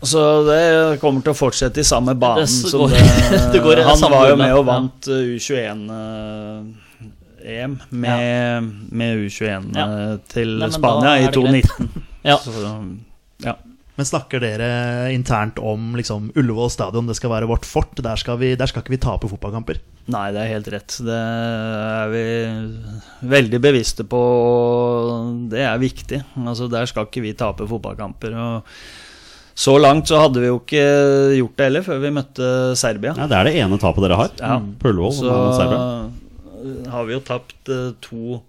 Så det kommer til å fortsette i samme banen. Det, det, som det, det han var jo med og vant U21. EM med, med U21 ja. Eh, til Nei, Spania i 2019. ja. Så, ja. Men snakker dere internt om liksom, Ullevål stadion, det skal være vårt fort? Der skal, vi, der skal ikke vi tape fotballkamper? Nei, det er helt rett. Det er vi veldig bevisste på. Det er viktig. Altså, der skal ikke vi tape fotballkamper. og så langt så hadde vi jo ikke gjort det heller, før vi møtte Serbia. Ja, det er det ene tapet dere har ja. på Ullevål. Så, har vi jo tapt eh, to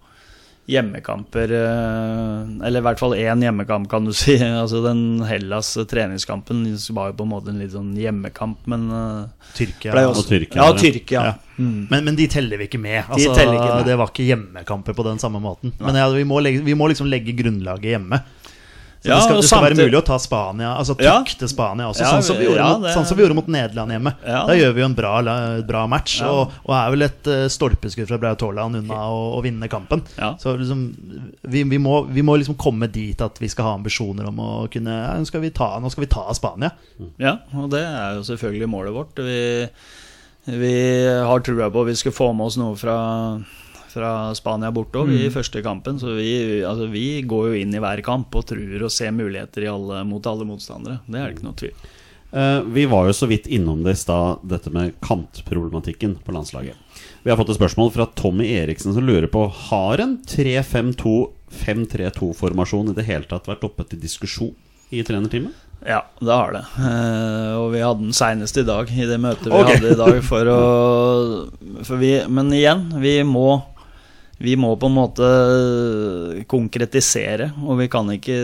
hjemmekamper eh, Eller i hvert fall én hjemmekamp, kan du si. Altså Den Hellas treningskampen var jo på en måte en litt sånn hjemmekamp, men eh, Tyrkia. også, Og Tyrkia, Ja, ja. Tyrkia. Ja. Men, men de teller vi ikke med. Altså, teller ikke med. Det var ikke hjemmekamper på den samme måten. Men ja, vi, må legge, vi må liksom legge grunnlaget hjemme. Så Ja, det skal, det skal være mulig å ta Spania Altså Ja. Spania også, Ja, sånn, som vi gjorde det... mot, sånn som vi gjorde mot Nederland hjemme. Ja. Da gjør vi jo en bra, bra match, Ja. og, og er vel et uh, stolpeskudd fra Braut Haaland unna å, å vinne kampen. Ja. Så liksom, vi, vi, må, vi må liksom komme dit at vi skal ha ambisjoner om å kunne ja, nå, skal vi ta, nå skal vi ta Spania. Ja, og det er jo selvfølgelig målet vårt. Vi, vi har trua på at vi skal få med oss noe fra, fra Spania bortover mm. i første kampen. Så vi, altså, vi går jo inn i hver kamp og truer og ser muligheter i alle, mot alle motstandere. Det er det ikke noe tvil. Eh, vi var jo så vidt innom det i stad, dette med kantproblematikken på landslaget. Vi har fått et spørsmål fra Tommy Eriksen som lurer på Har en 3-5-2-5-3-2-formasjon i det hele tatt vært oppe til diskusjon i trenerteamet? Ja, det har det. Eh, og vi hadde den seinest i dag, i det møtet vi okay. hadde i dag. For å, for vi, men igjen, vi må, vi må på en måte konkretisere. Og vi kan ikke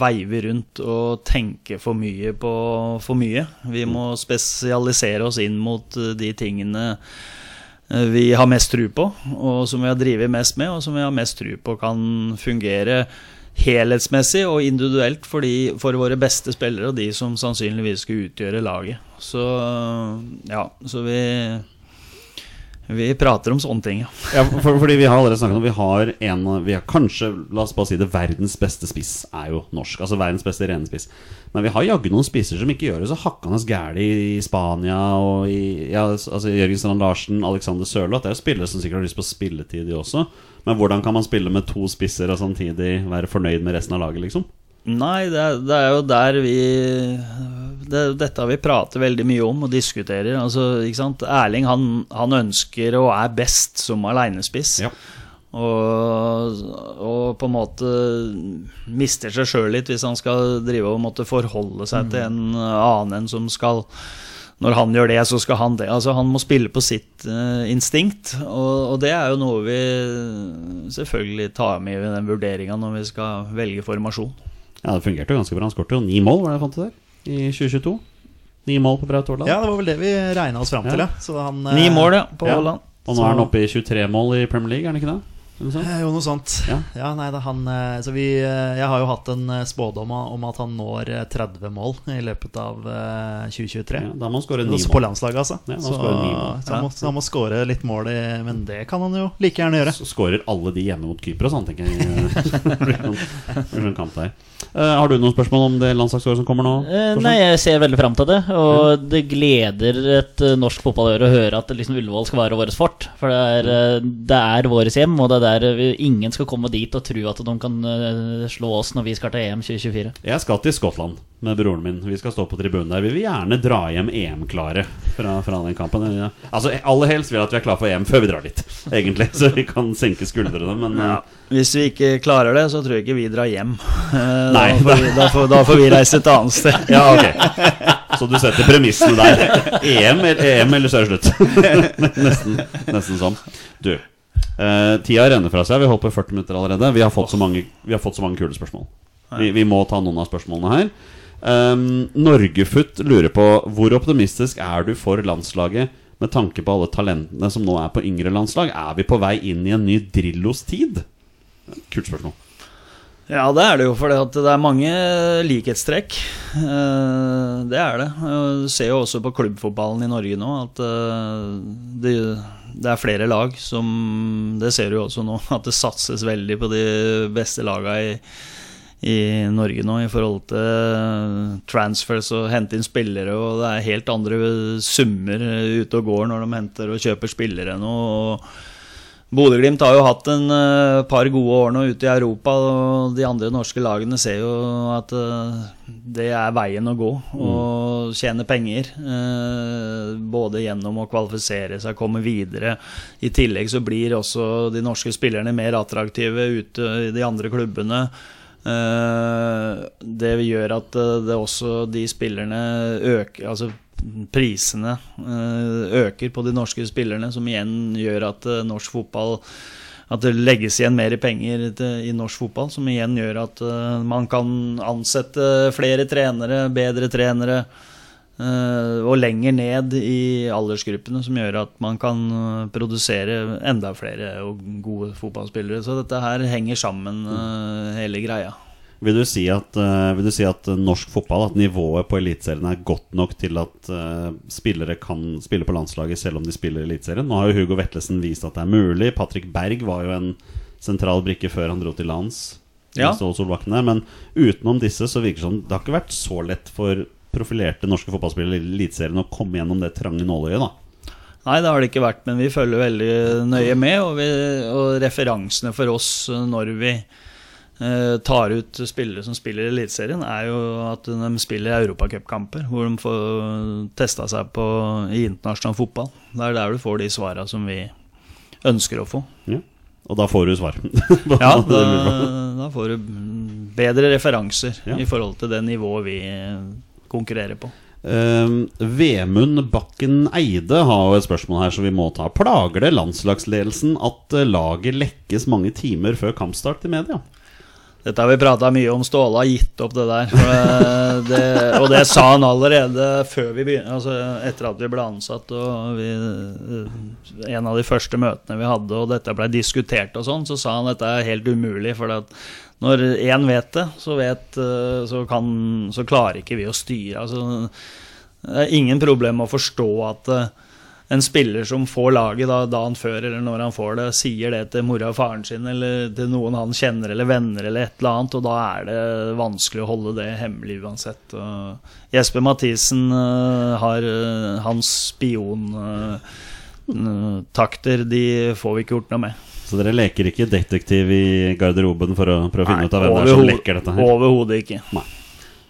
veive rundt og tenke for mye på for mye. Vi må spesialisere oss inn mot eh, de tingene vi har mest tro på, og som vi har drevet mest med, og som vi har mest tro på kan fungere helhetsmessig og individuelt for, de, for våre beste spillere og de som sannsynligvis skal utgjøre laget. Så ja, så vi vi prater om sånne ting, ja. Ja, for, fordi vi har allerede snakket om Vi har en Vi har kanskje, la oss bare si det, verdens beste spiss er jo norsk. Altså verdens beste rene spiss. Men vi har jaggu noen spisser som ikke gjør det så hakkende gæli i Spania og i ja, altså Jørgen Strand Larsen, Alexander Sørloth. Det er jo spillere som sikkert har lyst på spilletid, de også. Men hvordan kan man spille med to spisser og samtidig være fornøyd med resten av laget, liksom? Nei, det er, det er jo der vi det, Dette har vi pratet veldig mye om og diskuterer. Altså? Erling han, han ønsker og er best som alenespiss. Ja. Og, og på en måte mister seg sjøl litt hvis han skal drive og måtte forholde seg til en annen enn som skal Når han gjør det, så skal han det. Altså Han må spille på sitt uh, instinkt. Og, og det er jo noe vi selvfølgelig tar med i den vurderinga når vi skal velge formasjon. Ja, det fungerte jo ganske bra. Han skåret jo ni mål, var det jeg fant ut der, i 2022. Ni mål på Braut Haaland. Ja, det var vel det vi regna oss fram til, Ja. ja. Så han, Ni eh, mål, ja, på Ja. Haaland. Og nå er han oppe i 23 mål i Premier League, er han ikke det? Eh, Jo, noe sånt. Ja. Ja, nei, han eh, Så vi eh, Jeg har jo hatt en spådom om at han når eh, 30 mål i løpet av eh, 2023. Ja, da må han skåre ni Også på mål. landslaget, altså. Ja, han så, mål. så han, må, så han må skåre litt mål, i, men det kan han jo like gjerne gjøre. Så skårer alle de hjemme mot Kypros, sånn, tenker jeg. Eh, har du noen spørsmål om det landslagsåret som kommer nå? Eh, nei, jeg ser veldig fram til det. Og det gleder et norsk fotballøre å høre at liksom Ullevål skal være vårt fort. For det er, det er vårt hjem, og det er der ingen skal komme dit og tro at de kan eh, slå oss når vi skal til EM 2024. Jeg skal til Skottland med broren min. Vi skal stå på tribunen der. Vi vil gjerne dra hjem EM-klare fra, fra den kampen. Ja. Altså, Aller helst vil jeg at vi er klare for EM før vi drar dit, egentlig. Så vi kan senke skuldrene. Men ja. Hvis vi ikke klarer det, så tror jeg ikke vi drar hjem. Eh, Nei. Da, får vi, da, får, da får vi reise et annet sted. Ja, ok. Så du setter premissene der. EM, eller- EM eller så er det slutt. nesten, nesten sånn. Du, eh, tida renner fra seg. Vi holdt på 40 minutter allerede. Vi har fått så mange, vi har fått så mange kule spørsmål. Vi, vi må ta noen av spørsmålene her. Um, Norgefutt lurer på hvor optimistisk er du for landslaget med tanke på alle talentene som nå er på yngre landslag? Er vi på vei inn i en ny Drillos tid? Kult spørsmål. Ja, det er det jo, for det er mange likhetstrekk. Eh, Det er det. Du ser jo også på klubbfotballen i Norge nå at eh, det, det er flere lag som Det ser du jo også nå, at det satses veldig på de beste laga i, i Norge nå i forhold til transfers og hente inn spillere, og det er helt andre summer ute og går når de henter og kjøper spillere nå. og Bodø-Glimt har jo hatt en uh, par gode år nå ute i Europa, og de andre norske lagene ser jo at uh, det er veien å gå. Og tjene penger. Uh, både gjennom å kvalifisere seg, komme videre. I tillegg så blir også de norske spillerne mer attraktive ute i de andre klubbene. Det gjør at det også de spillerne øker Altså prisene eh, øker på de norske spillerne, som igjen gjør at eh, norsk fotball At det legges igjen mer penger i norsk fotball, som igjen gjør at eh, man kan ansette flere trenere, bedre trenere. og lenger ned i aldersgruppene, som gjør at man kan produsere enda flere og gode fotballspillere. Så dette her henger sammen, hele greia. Vil du, si at, uh, vil du si at norsk fotball, at nivået på Eliteserien er godt nok til at uh, spillere kan spille på landslaget selv om de spiller i Eliteserien? Nå har jo Hugo Vetlesen vist at det er mulig. Patrick Berg var jo en sentral brikke før han dro til lands. Ja. Der, Men utenom disse så virker det som det har ikke vært så lett for profilerte norske fotballspillere i Eliteserien å komme gjennom det trange nåløyet. da Nei, det har det ikke vært, men vi følger veldig nøye med. Og, vi, og referansene for oss når vi tar ut spillere som spiller i Eliteserien, er jo at de spiller europacupkamper, hvor de får testa seg på i internasjonal fotball. Det er der du får de svara som vi ønsker å få. Ja. Og da får du svar. Ja, da, da får du bedre referanser Ja. i forhold til det nivået vi konkurrerer på. Uh, Vemund Bakken Eide har jo et spørsmål her som vi må ta. Plager det landslagsledelsen at eh, laget lekkes mange timer før kampstart i media? Dette har vi prata mye om. Ståle har gitt opp det der. Det- det, og det sa han allerede før vi begynte, altså etter at vi ble ansatt. Og vi, en av de første møtene vi hadde, og dette ble diskutert og sånn, så sa han at dette er helt umulig. For når én vet det, så, vet, eh, så, kan, så klarer ikke vi å styre. Altså, det er ingen problem å forstå at eh, en spiller som får laget da, dagen før eller når han får det, sier det til mora og faren sin eller til noen han kjenner eller venner eller et eller annet, og da er det vanskelig å holde det hemmelig uansett. Og Jesper Mathisen eh, har eh, hans spiontakter, de får vi ikke gjort noe med. Så dere leker ikke detektiv i garderoben for å prøve å finne ut av hvem det er som lekker dette her? Overhodet ikke.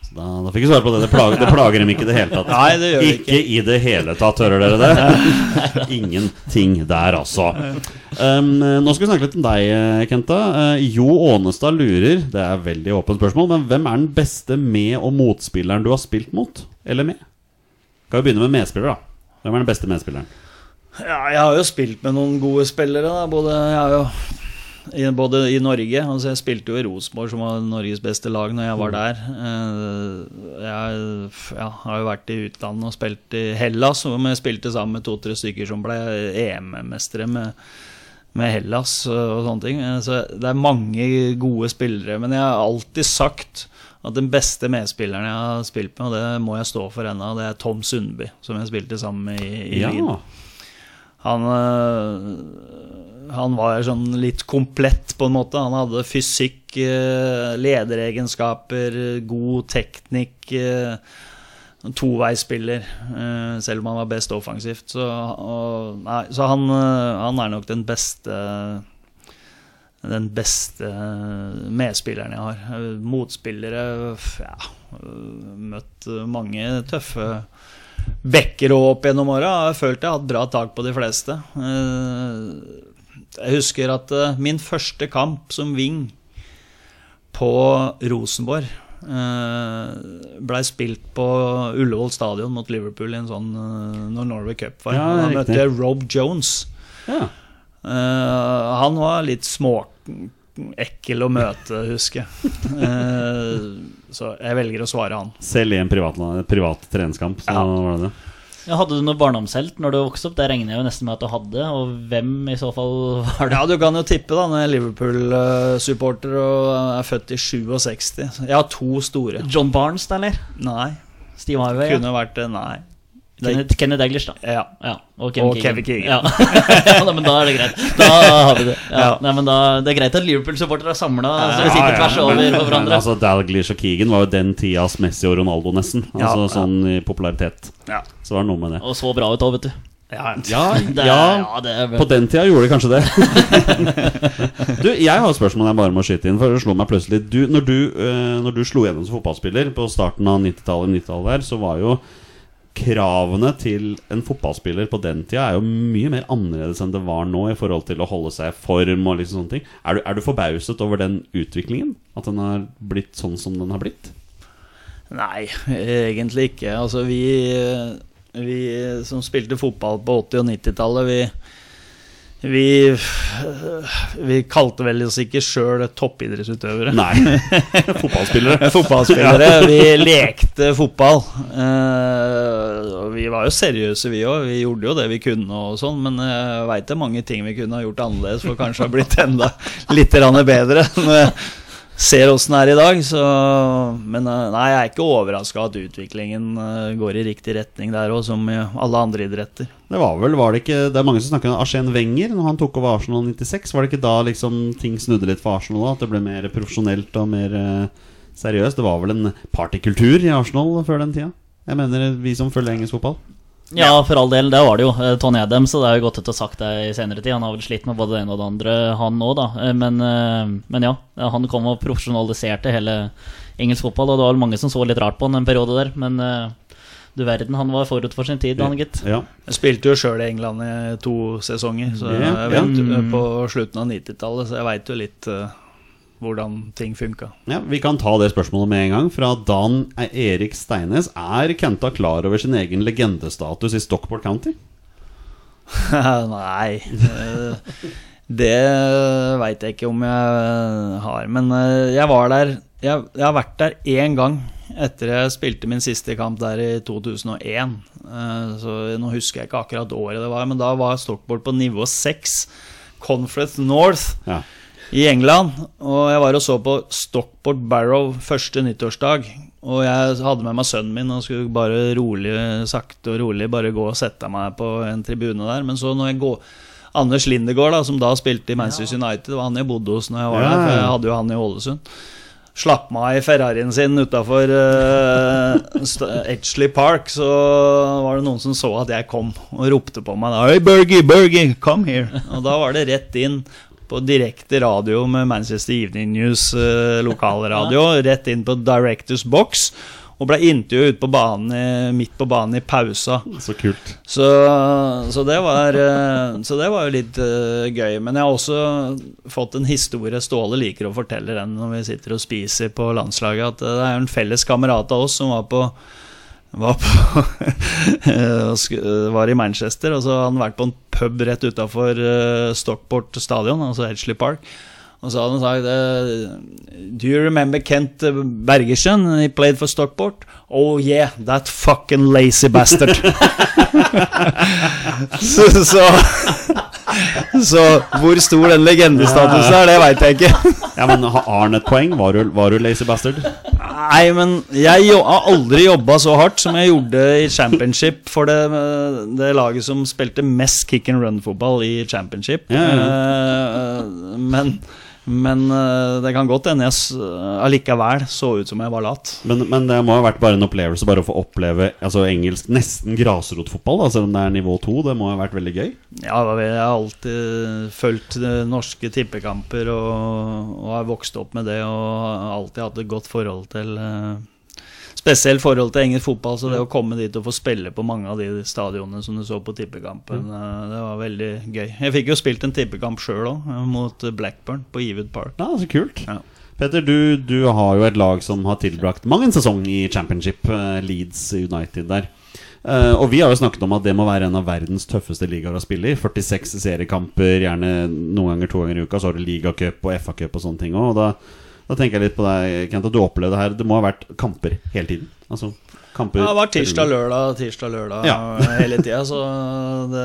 Så Da, da fikk vi svar på det. Det plager, det plager dem ikke i det hele tatt. Nei, det gjør ikke, ikke i det hele tatt, hører dere det? Ingenting der, altså. Um, nå skal vi snakke litt om deg, Kenta. Uh, jo Ånestad lurer, det er veldig åpent spørsmål, men hvem er den beste med- og motspilleren du har spilt mot? Eller med? Kan vi begynne med medspiller, da. Hvem er den beste medspilleren? Ja, jeg har jo spilt med noen gode spillere, da. Både, jeg har jo, både i Norge altså Jeg spilte jo i Rosenborg, som var Norges beste lag når jeg var der. Eh, Jeg ja, har jo vært i utlandet og spilt i Hellas, hvor jeg spilte sammen med to-tre stykker som ble EM-mestere med, med Hellas og sånne ting. Eh, Så det er mange gode spillere. Men jeg har alltid sagt at den beste medspilleren jeg har spilt med, og det må jeg stå for ennå, det er Tom Sundby, som jeg spilte sammen med i, i Ja. Han, øh, han var sånn litt komplett, på en måte. Han hadde fysikk, øh, lederegenskaper, god teknikk. øh, Toveisspiller, øh, selv om han var best offensivt. Så, og, nei, så han, han er nok den beste den beste medspilleren jeg har. Eh, Motspillere Ja, møtt mange tøffe backer opp gjennom åra. Følt jeg har hatt bra tak på de fleste. Jeg husker at eh, min første kamp som wing på Rosenborg eh, blei spilt på Ullevål stadion mot Liverpool i en sånn eh, når Norway Cup var. Da møtte jeg Rob Jones. Ja. Han var litt småekkel å møte, husker jeg. Så jeg velger å svare han. Selv i en privat, privat treningskamp, så Ja. var det det. Ja, hadde du noe barndomshelt når du vokste opp? Det regner jeg jo nesten med at du hadde. Og hvem i så fall var det? Ja, du kan jo tippe, da, når jeg er Liverpool-supporter og er født i 67. Jeg har to store. John Barnes, da, eller? Nei. Steve Harvey? Ja. Kunne vært det, nei. Kenneth, Kenneth Daglish, da. ja. Ja, og Kevin Og Kevin Keegan. Ja. ja, nei, men da er det greit. Da har vi det. Ja. Ja. Nei, men da, det er greit at Liverpool-supportere er samla, så vi Ja, sitter ja, tvers over men- på men hverandre. Altså, Dalglish og Keegan var jo den tidas Messi og Ronaldo, nesten. Altså ja. Sånn i popularitet. Ja. Så var det noe med det. Og så bra ut òg, vet du. Ja, Ja, Det ja ja, det er på den tida gjorde de kanskje det. du, Jeg har et spørsmål jeg bare må skyte inn, for det slo meg plutselig. Du, når, du, eh, når du slo gjennom som fotballspiller på starten av 90-tallet, 90-tallet så var jo kravene til en fotballspiller på den tida er jo mye mer annerledes enn det var nå i forhold til å holde seg i form og liksom sånne ting. Er du, er du forbauset over den utviklingen? At den har blitt sånn som den har blitt? Nei, egentlig ikke. Altså, vi, vi som spilte fotball på 80- og 90-tallet, vi, vi, vi kalte vel oss ikke sjøl toppidrettsutøvere. Nei. Fotballspillere. Fotballspillere. Vi lekte fotball. Uh, vi var jo seriøse, vi òg. Vi gjorde jo det vi kunne, og sånn men jeg veit det er mange ting vi kunne ha gjort annerledes for kanskje ha blitt enda litt bedre. Ser åssen det er i dag. Så, men eh, nei, jeg er ikke overraska at utviklingen eh, går i riktig retning der òg, som i alle andre idretter. Det var vel, var det ikke Det er mange som snakker om Arsène Wenger når han tok over Arsenal 96. Var det ikke da liksom ting snudde litt for Arsenal? da? At det ble mer profesjonelt og mer eh, seriøst? Det var vel en partykultur i Arsenal før den tida? Jeg mener vi som følger engelsk fotball. Ja, for all del, det var det jo. Eh, Tony Adams, og det har jo gått ut ha sagt det i senere tid. Han har vel slitt med både det ene og det andre, han òg, da. Eh, Men, eh, men ja, han kom og profesjonaliserte hele engelsk fotball, og det var vel mange som så litt rart på han en periode der. Men du verden, han var forut for sin tid, han gitt. Ja. Jeg spilte jo sjøl i England i to sesonger, så jeg vet, ja. på slutten av 90-tallet, så jeg veit jo litt hvordan ting funka. Ja, Vi kan ta det spørsmålet med en gang. Fra Dan Erik Steines. Er Kenta klar over sin egen legendestatus i Stockport County? Nei. eh, Det veit jeg ikke om jeg har. Men eh, jeg var der Jeg, jeg har vært der én gang etter jeg spilte min siste kamp der i 2001. Eh, Så nå husker jeg ikke akkurat året det var, men da var Stockport på nivå 6. Conference North Ja. I England. Og jeg var og så på Stockport Barrow første nyttårsdag. Og jeg hadde med meg sønnen min og skulle bare rolig, sakte og rolig bare gå og sette meg på en tribune der. Men så når jeg går Anders Lindegård, da, som da spilte i Manchester United, det var han jeg bodde hos når jeg var Ja, der. For jeg hadde jo han i Ålesund. Slapp meg av i Ferrarien sin utafor Edgley Park, så var det noen som så at jeg kom, og ropte på meg. da, Hey, Bergie, Bergie, come here! Og da var det rett inn på direkte radio med Manchester Evening News eh, lokalradio. Rett inn på Directors Box. Og ble intervjuet ute på banen midt på banen i pausa. Så kult. Så, så, det var, eh, så det var jo litt uh, gøy. Men jeg har også fått en historie Ståle liker å fortelle den når vi sitter og spiser på landslaget. At det er en felles kamerat av oss som var på var, på, var i Manchester, og så hadde han vært på en pub rett utafor Stockport stadion, altså Edgley Park. Og så hadde han sagt eh, Do you remember Kent eh, Bergersen? He played for Stockport. Oh yeah, that fucking lazy bastard. så, så, så hvor stor den legendestatusen er, det veit jeg ikke. Ja, men Har Arn et poeng? Var du, var du lazy bastard? Nei, men jeg jo, har aldri jobba så hardt som jeg gjorde i championship for det, det laget som spilte mest kick and run-fotball i championship. Ja, ja. men men eh, det kan godt hende jeg s- allikevel så ut som jeg var lat. Men, men det må ha vært bare en opplevelse bare å få oppleve altså engelsk nesten grasrotfotball, selv om det er nivå to. Det må ha vært veldig gøy. Ja, jeg har alltid fulgt eh, norske tippekamper og, og har vokst opp med det og har alltid hatt et godt forhold til eh, Spesielt forhold til engelsk fotball, så det å komme dit og få spille på mange av de stadionene som du så på tippekampen, eh, det var veldig gøy. Jeg fikk jo spilt en tippekamp sjøl òg, mot Blackburn på Ewood Park. Ja, så kult. Ja. Petter, du, du har jo et lag som har tilbrakt mang en sesong i championship, eh, Leeds United der. Uh, og vi har jo snakket om at det må være en av verdens tøffeste ligaer å spille i. 46 seriekamper, gjerne noen ganger to ganger i uka. Så har du ligacup og FA-cup og sånne ting òg. Og da, da tenker jeg litt på deg, Kent, at du opplevde det her. Det må ha vært kamper hele tiden. Altså kamper Ja, det var tirsdag, lørdag, tirsdag, lørdag Ja. hele tida. Så det,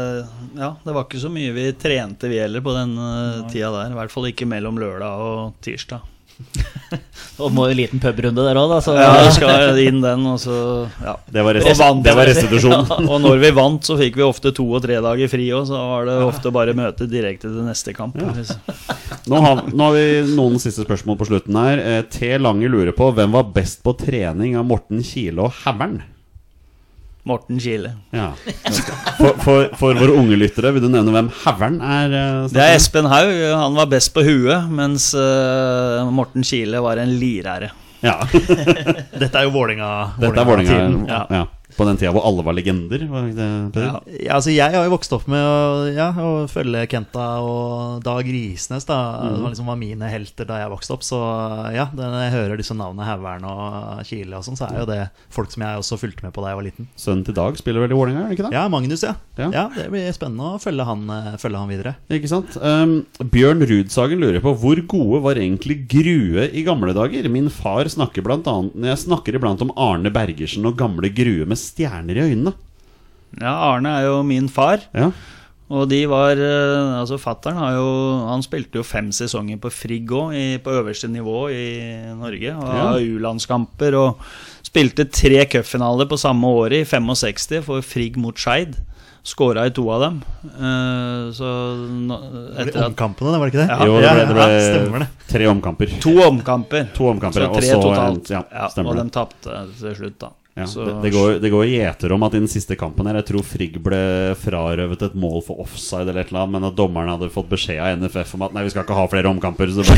ja, det var ikke så mye vi trente vi heller på den uh, tida der. I hvert fall ikke mellom lørdag og tirsdag. Og må en liten pubrunde der òg, da. Så Ja, skal inn den, og så ja. Det var, Og rest, vant. det var restitusjon. Og når vi vant, så fikk vi ofte to og tre dager fri òg, så var det ofte bare møte direkte til neste kamp. Nå har, nå har vi noen siste spørsmål på slutten her. Eh, T. Lange lurer på hvem var best på trening av Morten Kile og Hæveren? Morten Kile. Ja. For, for, for våre unge lyttere, vil du nevne hvem Havern er? eh, Det er? Espen Haug. Han var best på huet, mens uh, Morten Kile var en lirære. Ja. Dette er jo Vålinga Dette er Vålinga. Ja. Ja. På den tida hvor alle var legender. Var det, Peder? Ja. Ja, altså jeg har jo vokst opp med å, ja, å følge Kenta og Dag Risnes. da Det var liksom var mine helter da jeg vokste opp. Så ja, når jeg hører disse navnene Haugern og Kile og sånn, så er jo det folk som jeg også fulgte med på da jeg var liten. Sønnen til Dag spiller vel i Vålerenga, er det ikke det? Ja, Magnus, ja. Ja. ja. Det blir spennende å følge han, eh, følge han videre. Ikke sant? Um, Bjørn Rudsagen lurer på hvor gode var egentlig Grue i gamle dager? Min far snakker blant annet Jeg snakker iblant om Arne Bergersen og gamle Grue med stjerner i øynene. Ja, Arne er jo min far. Ja, Og de var eh, Altså, fattern har jo Han spilte jo fem sesonger på Frigg òg, på øverste nivå i Norge. Og Ja. U-landskamper og spilte tre cupfinaler på samme året, i 65, for Frigg mot Skeid. Skåra i to av dem. Eh, så nå, Var det ble omkampene, det var det ikke det? Ja. jo, det ble, det ja, stemmer ble det. tre omkamper. To omkamper. To omkamper, så og så totalt. ja, Ja, og de tapte til slutt, da. Ja, Så- det, det, går, det går gjeter om at i den siste kampen her Jeg tror Frigg ble frarøvet et mål for offside eller et eller annet, men at dommerne hadde fått beskjed av NFF om at nei, vi skal ikke ha flere omkamper. Så det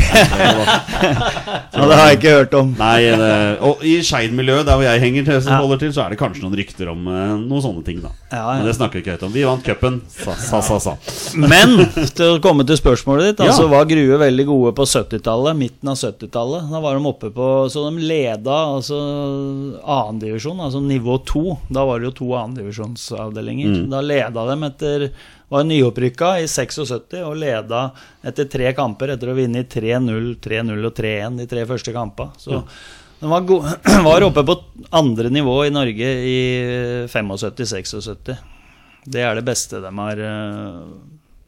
Ja, det har jeg ikke hørt om. Nei, det, og i Skeid-miljøet, der hvor jeg henger til, Ja. holder til, så er det kanskje noen rykter om uh, noen sånne ting, da. Ja, ja. Men det snakker vi ikke høyt om. Vi vant cupen, sa, sa, sa. sa. Men til å komme til spørsmålet ditt, Ja. altså var Grue veldig gode på 70-tallet, midten av 70-tallet. Da var de oppe på Så de leda altså annendivisjon, altså nivå to. Da var det jo to andredivisjonsavdelinger. Mm. Da leda de etter var nyopprykka i 76 og leda etter tre kamper etter å vinne i 3-0, 3-0 og 3-1 de tre første kampene. Så de var, gode, var oppe på andre nivå i Norge i 75-76. Det er det beste de har, eh,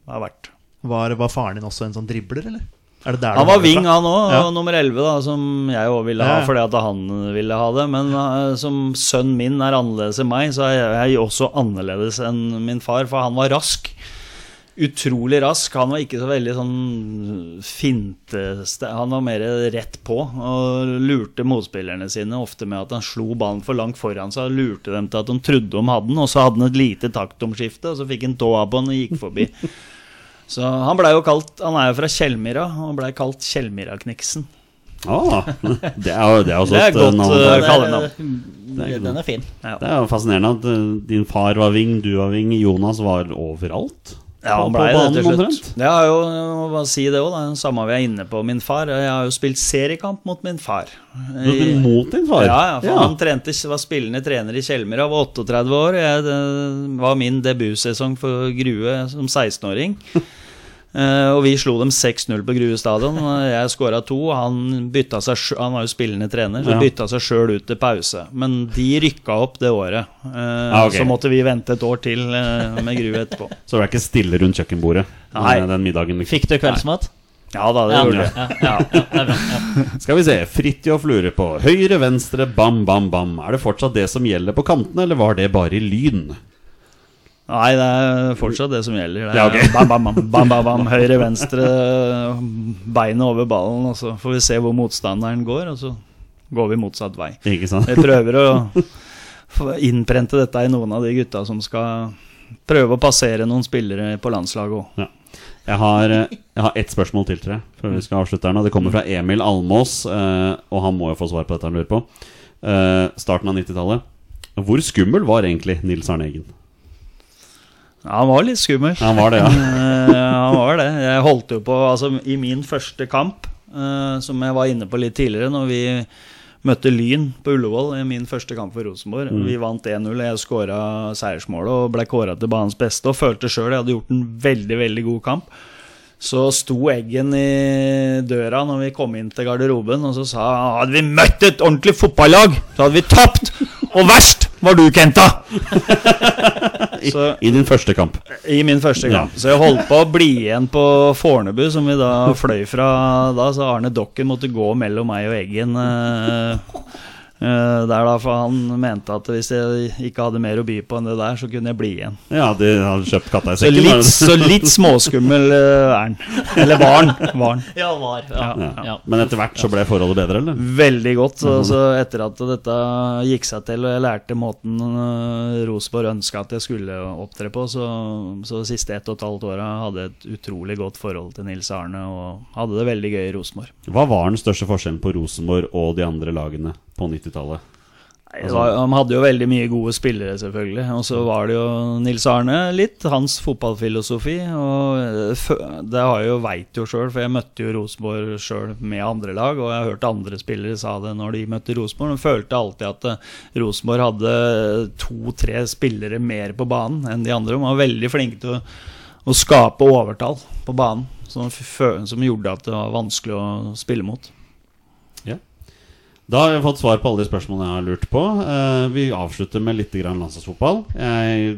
har vært. Var, var faren din også en sånn dribler, eller? Han var wing, han òg, Ja. nummer 11, da, som jeg òg ville ha Ja, fordi at han ville ha det. Men uh, som sønnen min er annerledes enn meg, så er jeg også annerledes enn min far, for han var rask. Utrolig rask. Han var ikke så veldig sånn finteste Han var mer rett på og lurte motspillerne sine ofte med at han slo ballen for langt foran seg og lurte dem til at de trodde de hadde den, og så hadde han et lite taktomskifte, og så fikk han tåa på den og gikk forbi. Så han blei jo kalt Han er jo fra Kjellmyra og blei kalt Kjellmyrakniksen. Ah, det er jo det er også Det er et godt, navn. eh, Det er, Den, den er fin. Det er jo fascinerende at eh, din far var ving, du var ving, Jonas var overalt. Ja, han ble det til slutt. Jeg har jo, jeg må bare si det òg, samme vi er inne på min far. Jeg har jo spilt seriekamp mot min far. I, mot din far? Ja, ja, for han trente, var spillende trener i Kjelmer var 38 år. Jeg, det var min debutsesong for Grue som 16-åring. Eh, og vi slo dem 6-0 på Grue stadion. Jeg skåra to. Han, bytta seg, han var jo spillende trener, så Ja. bytta seg sjøl ut til pause. Men de rykka opp det året. Eh, Ah, okay. Så måtte vi vente et år til eh, med Grue etterpå. Så det er ikke stille rundt kjøkkenbordet Nei. den middagen. Liksom. Fikk du kveldsmat? Ja da, det Ja, gjorde ja, ja, ja, det bra. Ja. Skal vi se. Fridtjof lurer på høyre, venstre, bam, bam, bam. Er det fortsatt det som gjelder på kantene, eller var det bare i Lyn? Nei, det er fortsatt det som gjelder. Det er Ja, okay. bam, bam, bam, bam, bam, bam, høyre, venstre, beinet over ballen, og så får vi se hvor motstanderen går, og så går vi motsatt vei. Ikke sant? Vi prøver å innprente dette i noen av de gutta som skal prøve å passere noen spillere på landslaget òg. Ja. Jeg har, eh, jeg har ett spørsmål til til deg før vi skal avslutte her nå. Det kommer fra Emil Almås, eh, og han må jo få svar på dette han lurer på. Eh, starten av 90-tallet. Hvor skummel var egentlig Nils Arne Eggen? Ja, han var litt skummel. Han var det, ja. Eh, han var det. Jeg holdt jo på altså, I min første kamp, uh, som jeg var inne på litt tidligere, når vi møtte Lyn på Ullevål i min første kamp for Rosenborg. Vi vant 1-0. Jeg skåra seiersmålet og ble kåra til banens beste. Og følte sjøl jeg hadde gjort en veldig, veldig god kamp. Så sto Eggen i døra når vi kom inn til garderoben, og så sa han Hadde vi møtt et ordentlig fotballag, så hadde vi tapt! Og verst var du, Kenta! I, Så- I din første kamp. I min første gang. Så jeg holdt på å bli igjen på Fornebu, som vi da fløy fra da. Så Arne Dokken måtte gå mellom meg og Eggen eh, eh, der, da. For han mente at hvis jeg ikke hadde mer å by på enn det der, så kunne jeg bli igjen. Ja, de hadde kjøpt katta i Så litt, så litt småskummel uh, er han. Eller var han. Var han. Ja, var. Ja, Ja. ja. Men etter hvert så ble forholdet bedre, eller? Veldig godt. Så, så etter at dette gikk seg til, og jeg lærte måten uh, Rosenborg ønska at jeg skulle opptre på, så, så de siste ett og et halvt åra hadde jeg et utrolig godt forhold til Nils Arne og hadde det veldig gøy i Rosenborg. Hva var den største forskjellen på Rosenborg og de andre lagene på 90-tallet? Altså. var- Han hadde jo veldig mye gode spillere, selvfølgelig. Og så var det jo Nils Arne litt, hans fotballfilosofi. Og eh, det har jeg jo veit jo sjøl, for jeg møtte jo Rosenborg sjøl med andre lag. Og jeg har hørt andre spillere sa det når de møtte Rosenborg. De følte alltid at eh, Rosenborg hadde to-tre spillere mer på banen enn de andre. De var veldig flinke til å, å skape overtall på banen. Som, som gjorde at det var vanskelig å spille mot. Da har jeg fått svar på alle de spørsmålene jeg har lurt på. Eh, vi avslutter med litt landslagsfotball. Jeg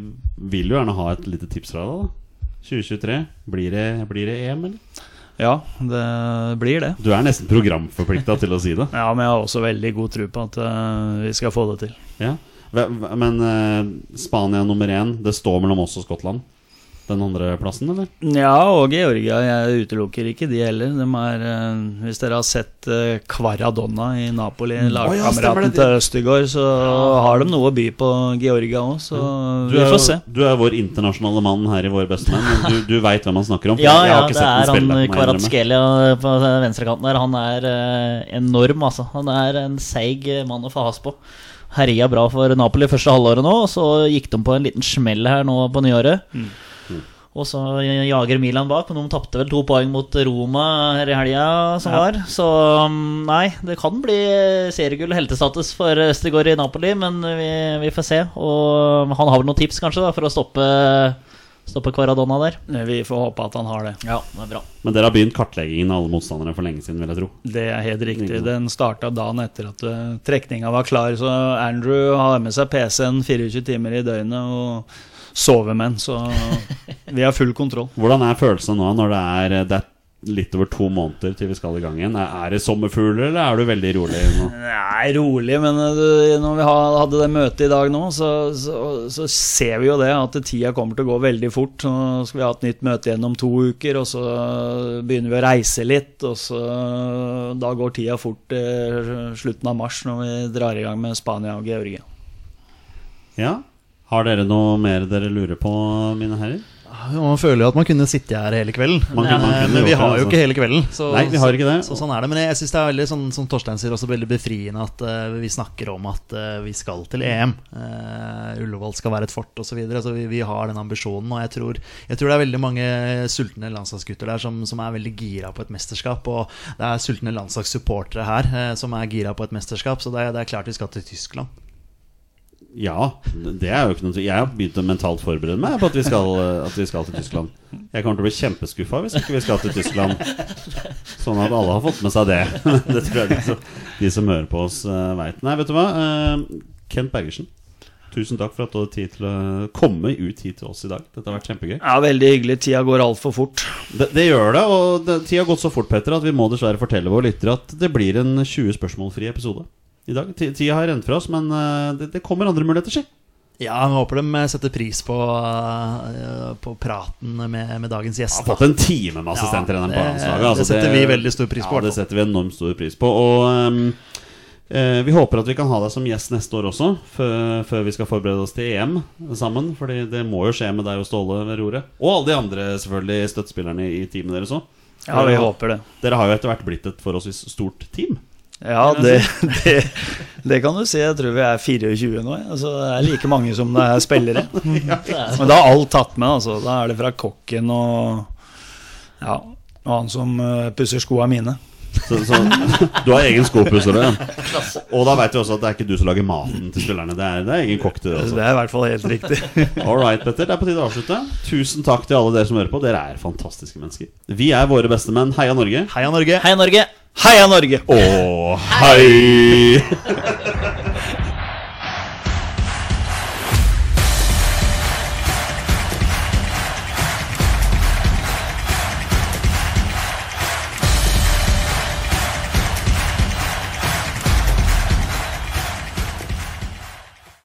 vil jo gjerne ha et lite tips fra deg. da 2023, blir det, blir det EM, eller? Ja, det blir det. Du er nesten programforplikta til å si det. Ja, men jeg har også veldig god tro på at uh, vi skal få det til. Ja. Men uh, Spania nummer én, det står mellom oss og Skottland. Den andre plassen, eller? Ja, og Georgia. Jeg utelukker ikke de heller. De er, uh, hvis dere har sett uh, Kvaradonna i Napoli, Mm. Ja, lagkameraten til Østegård, så har de noe å by på Georgia òg, så Du vi er, får se. du er vår internasjonale mann her i Våre bestemenn. men Du, du veit hvem han snakker om. Ja, ja, det er han. Kvaratskelia på venstrekanten der. Han er uh, enorm, altså. Han er en seig mann å få has på. Herja bra for Napoli første halvåret nå, og så gikk de på en liten smell her nå på nyåret. Og så jager Milan bak, men de tapte vel to poeng mot Roma her i helga som Ja. var. Så um, nei, det kan bli seriegull og heltestatus for Østegård i Napoli, men vi, vi får se. Og han har vel noen tips kanskje da for å stoppe, stoppe Kvaradonna der? Vi får håpe at han har det. Ja, det er bra. Men dere har begynt kartleggingen av alle motstandere for lenge siden, vil jeg tro. Det er helt riktig. Den starta dagen etter at uh, trekninga var klar. Så Andrew har med seg PC-en 24 timer i døgnet og sover med den. Så vi har full kontroll. Hvordan er følelsen nå når det er, det er litt over to måneder til vi skal i gang igjen? Er det sommerfugler, eller er du veldig rolig nå? Nei, rolig, men uh, du, når vi hadde det møtet i dag nå, så, så, så ser vi jo det at tida kommer til å gå veldig fort. Nå skal vi ha et nytt møte igjen om to uker, og så begynner vi å reise litt. Og så Da går tida fort til slutten av mars når vi drar i gang med Spania og Georgia. Ja? Har dere noe mer dere lurer på, mine herrer? Man føler jo at man kunne sitte her hele kvelden. Man ja, man Eh, men vi gjort det, har jo altså. ikke hele kvelden. Så, Nei, vi har ikke det. Så, så sånn er det. Men jeg syns det er veldig sånn, som Torstein sier, også veldig befriende at uh, vi snakker om at uh, vi skal til EM. Uh, Ullevål skal være et fort osv. Så videre, så vi, vi har den ambisjonen. Og jeg tror, jeg tror det er veldig mange sultne landslagsgutter der som, som er veldig gira på et mesterskap. Og det er sultne landslagssupportere her uh, som er gira på et mesterskap. Så det er, det er klart vi skal til Tyskland. Ja, det er jo ikke noe Jeg har begynt å mentalt forberede meg på at vi skal, at vi skal til Tyskland. Jeg kommer til å bli kjempeskuffa hvis ikke vi skal til Tyskland. Sånn at alle har fått med seg det. Det tror jeg de som, de som hører på oss, uh, veit. Nei, vet du hva? Eh, Kent Bergersen, tusen takk for at du hadde tid til å komme ut hit til oss i dag. Dette har vært kjempegøy. Ja, Veldig hyggelig. Tida går altfor fort. Det, det gjør det, og det, tida har gått så fort Petter, at vi må dessverre fortelle våre lyttere at det blir en 20 spørsmålfri episode i dag. Tida har rent fra oss, men eh, det, det kommer andre muligheter, si. Ja, jeg håper de setter pris på, eh, på praten med, med dagens gjest. har fått en time med assistenttreneren Ja, på landslaget. altså, det setter vi veldig stor pris på, Ja, det setter vi enormt stor pris på. Og um, eh, vi håper at vi kan ha deg som gjest neste år også, før, før vi skal forberede oss til EM sammen. Fordi det må jo skje med deg og Ståle ved roret. Og alle de andre selvfølgelig støttespillerne i teamet deres òg. Ja, vi håper det. Dere har jo etter hvert blitt et forholdsvis stort team. Ja, det, det, det kan du si. Jeg tror vi er 24 nå. Altså, det er like mange som det er spillere. Men da er alt tatt med. Altså. Da er det fra kokken og Ja, og han som uh, pusser skoa mine. Så, så du har egen skopusser, ja. Og da veit vi også at det er ikke du som lager maten til spillerne. Det er, det er egen kokk til det også. det er i hvert fall helt riktig. All right, Petter. Det er på tide å avslutte. Tusen takk til alle dere som hører på. Dere er fantastiske mennesker. Vi er våre beste menn. Heia Norge. Heia Norge! Heia Norge! Heia Norge! Og hei!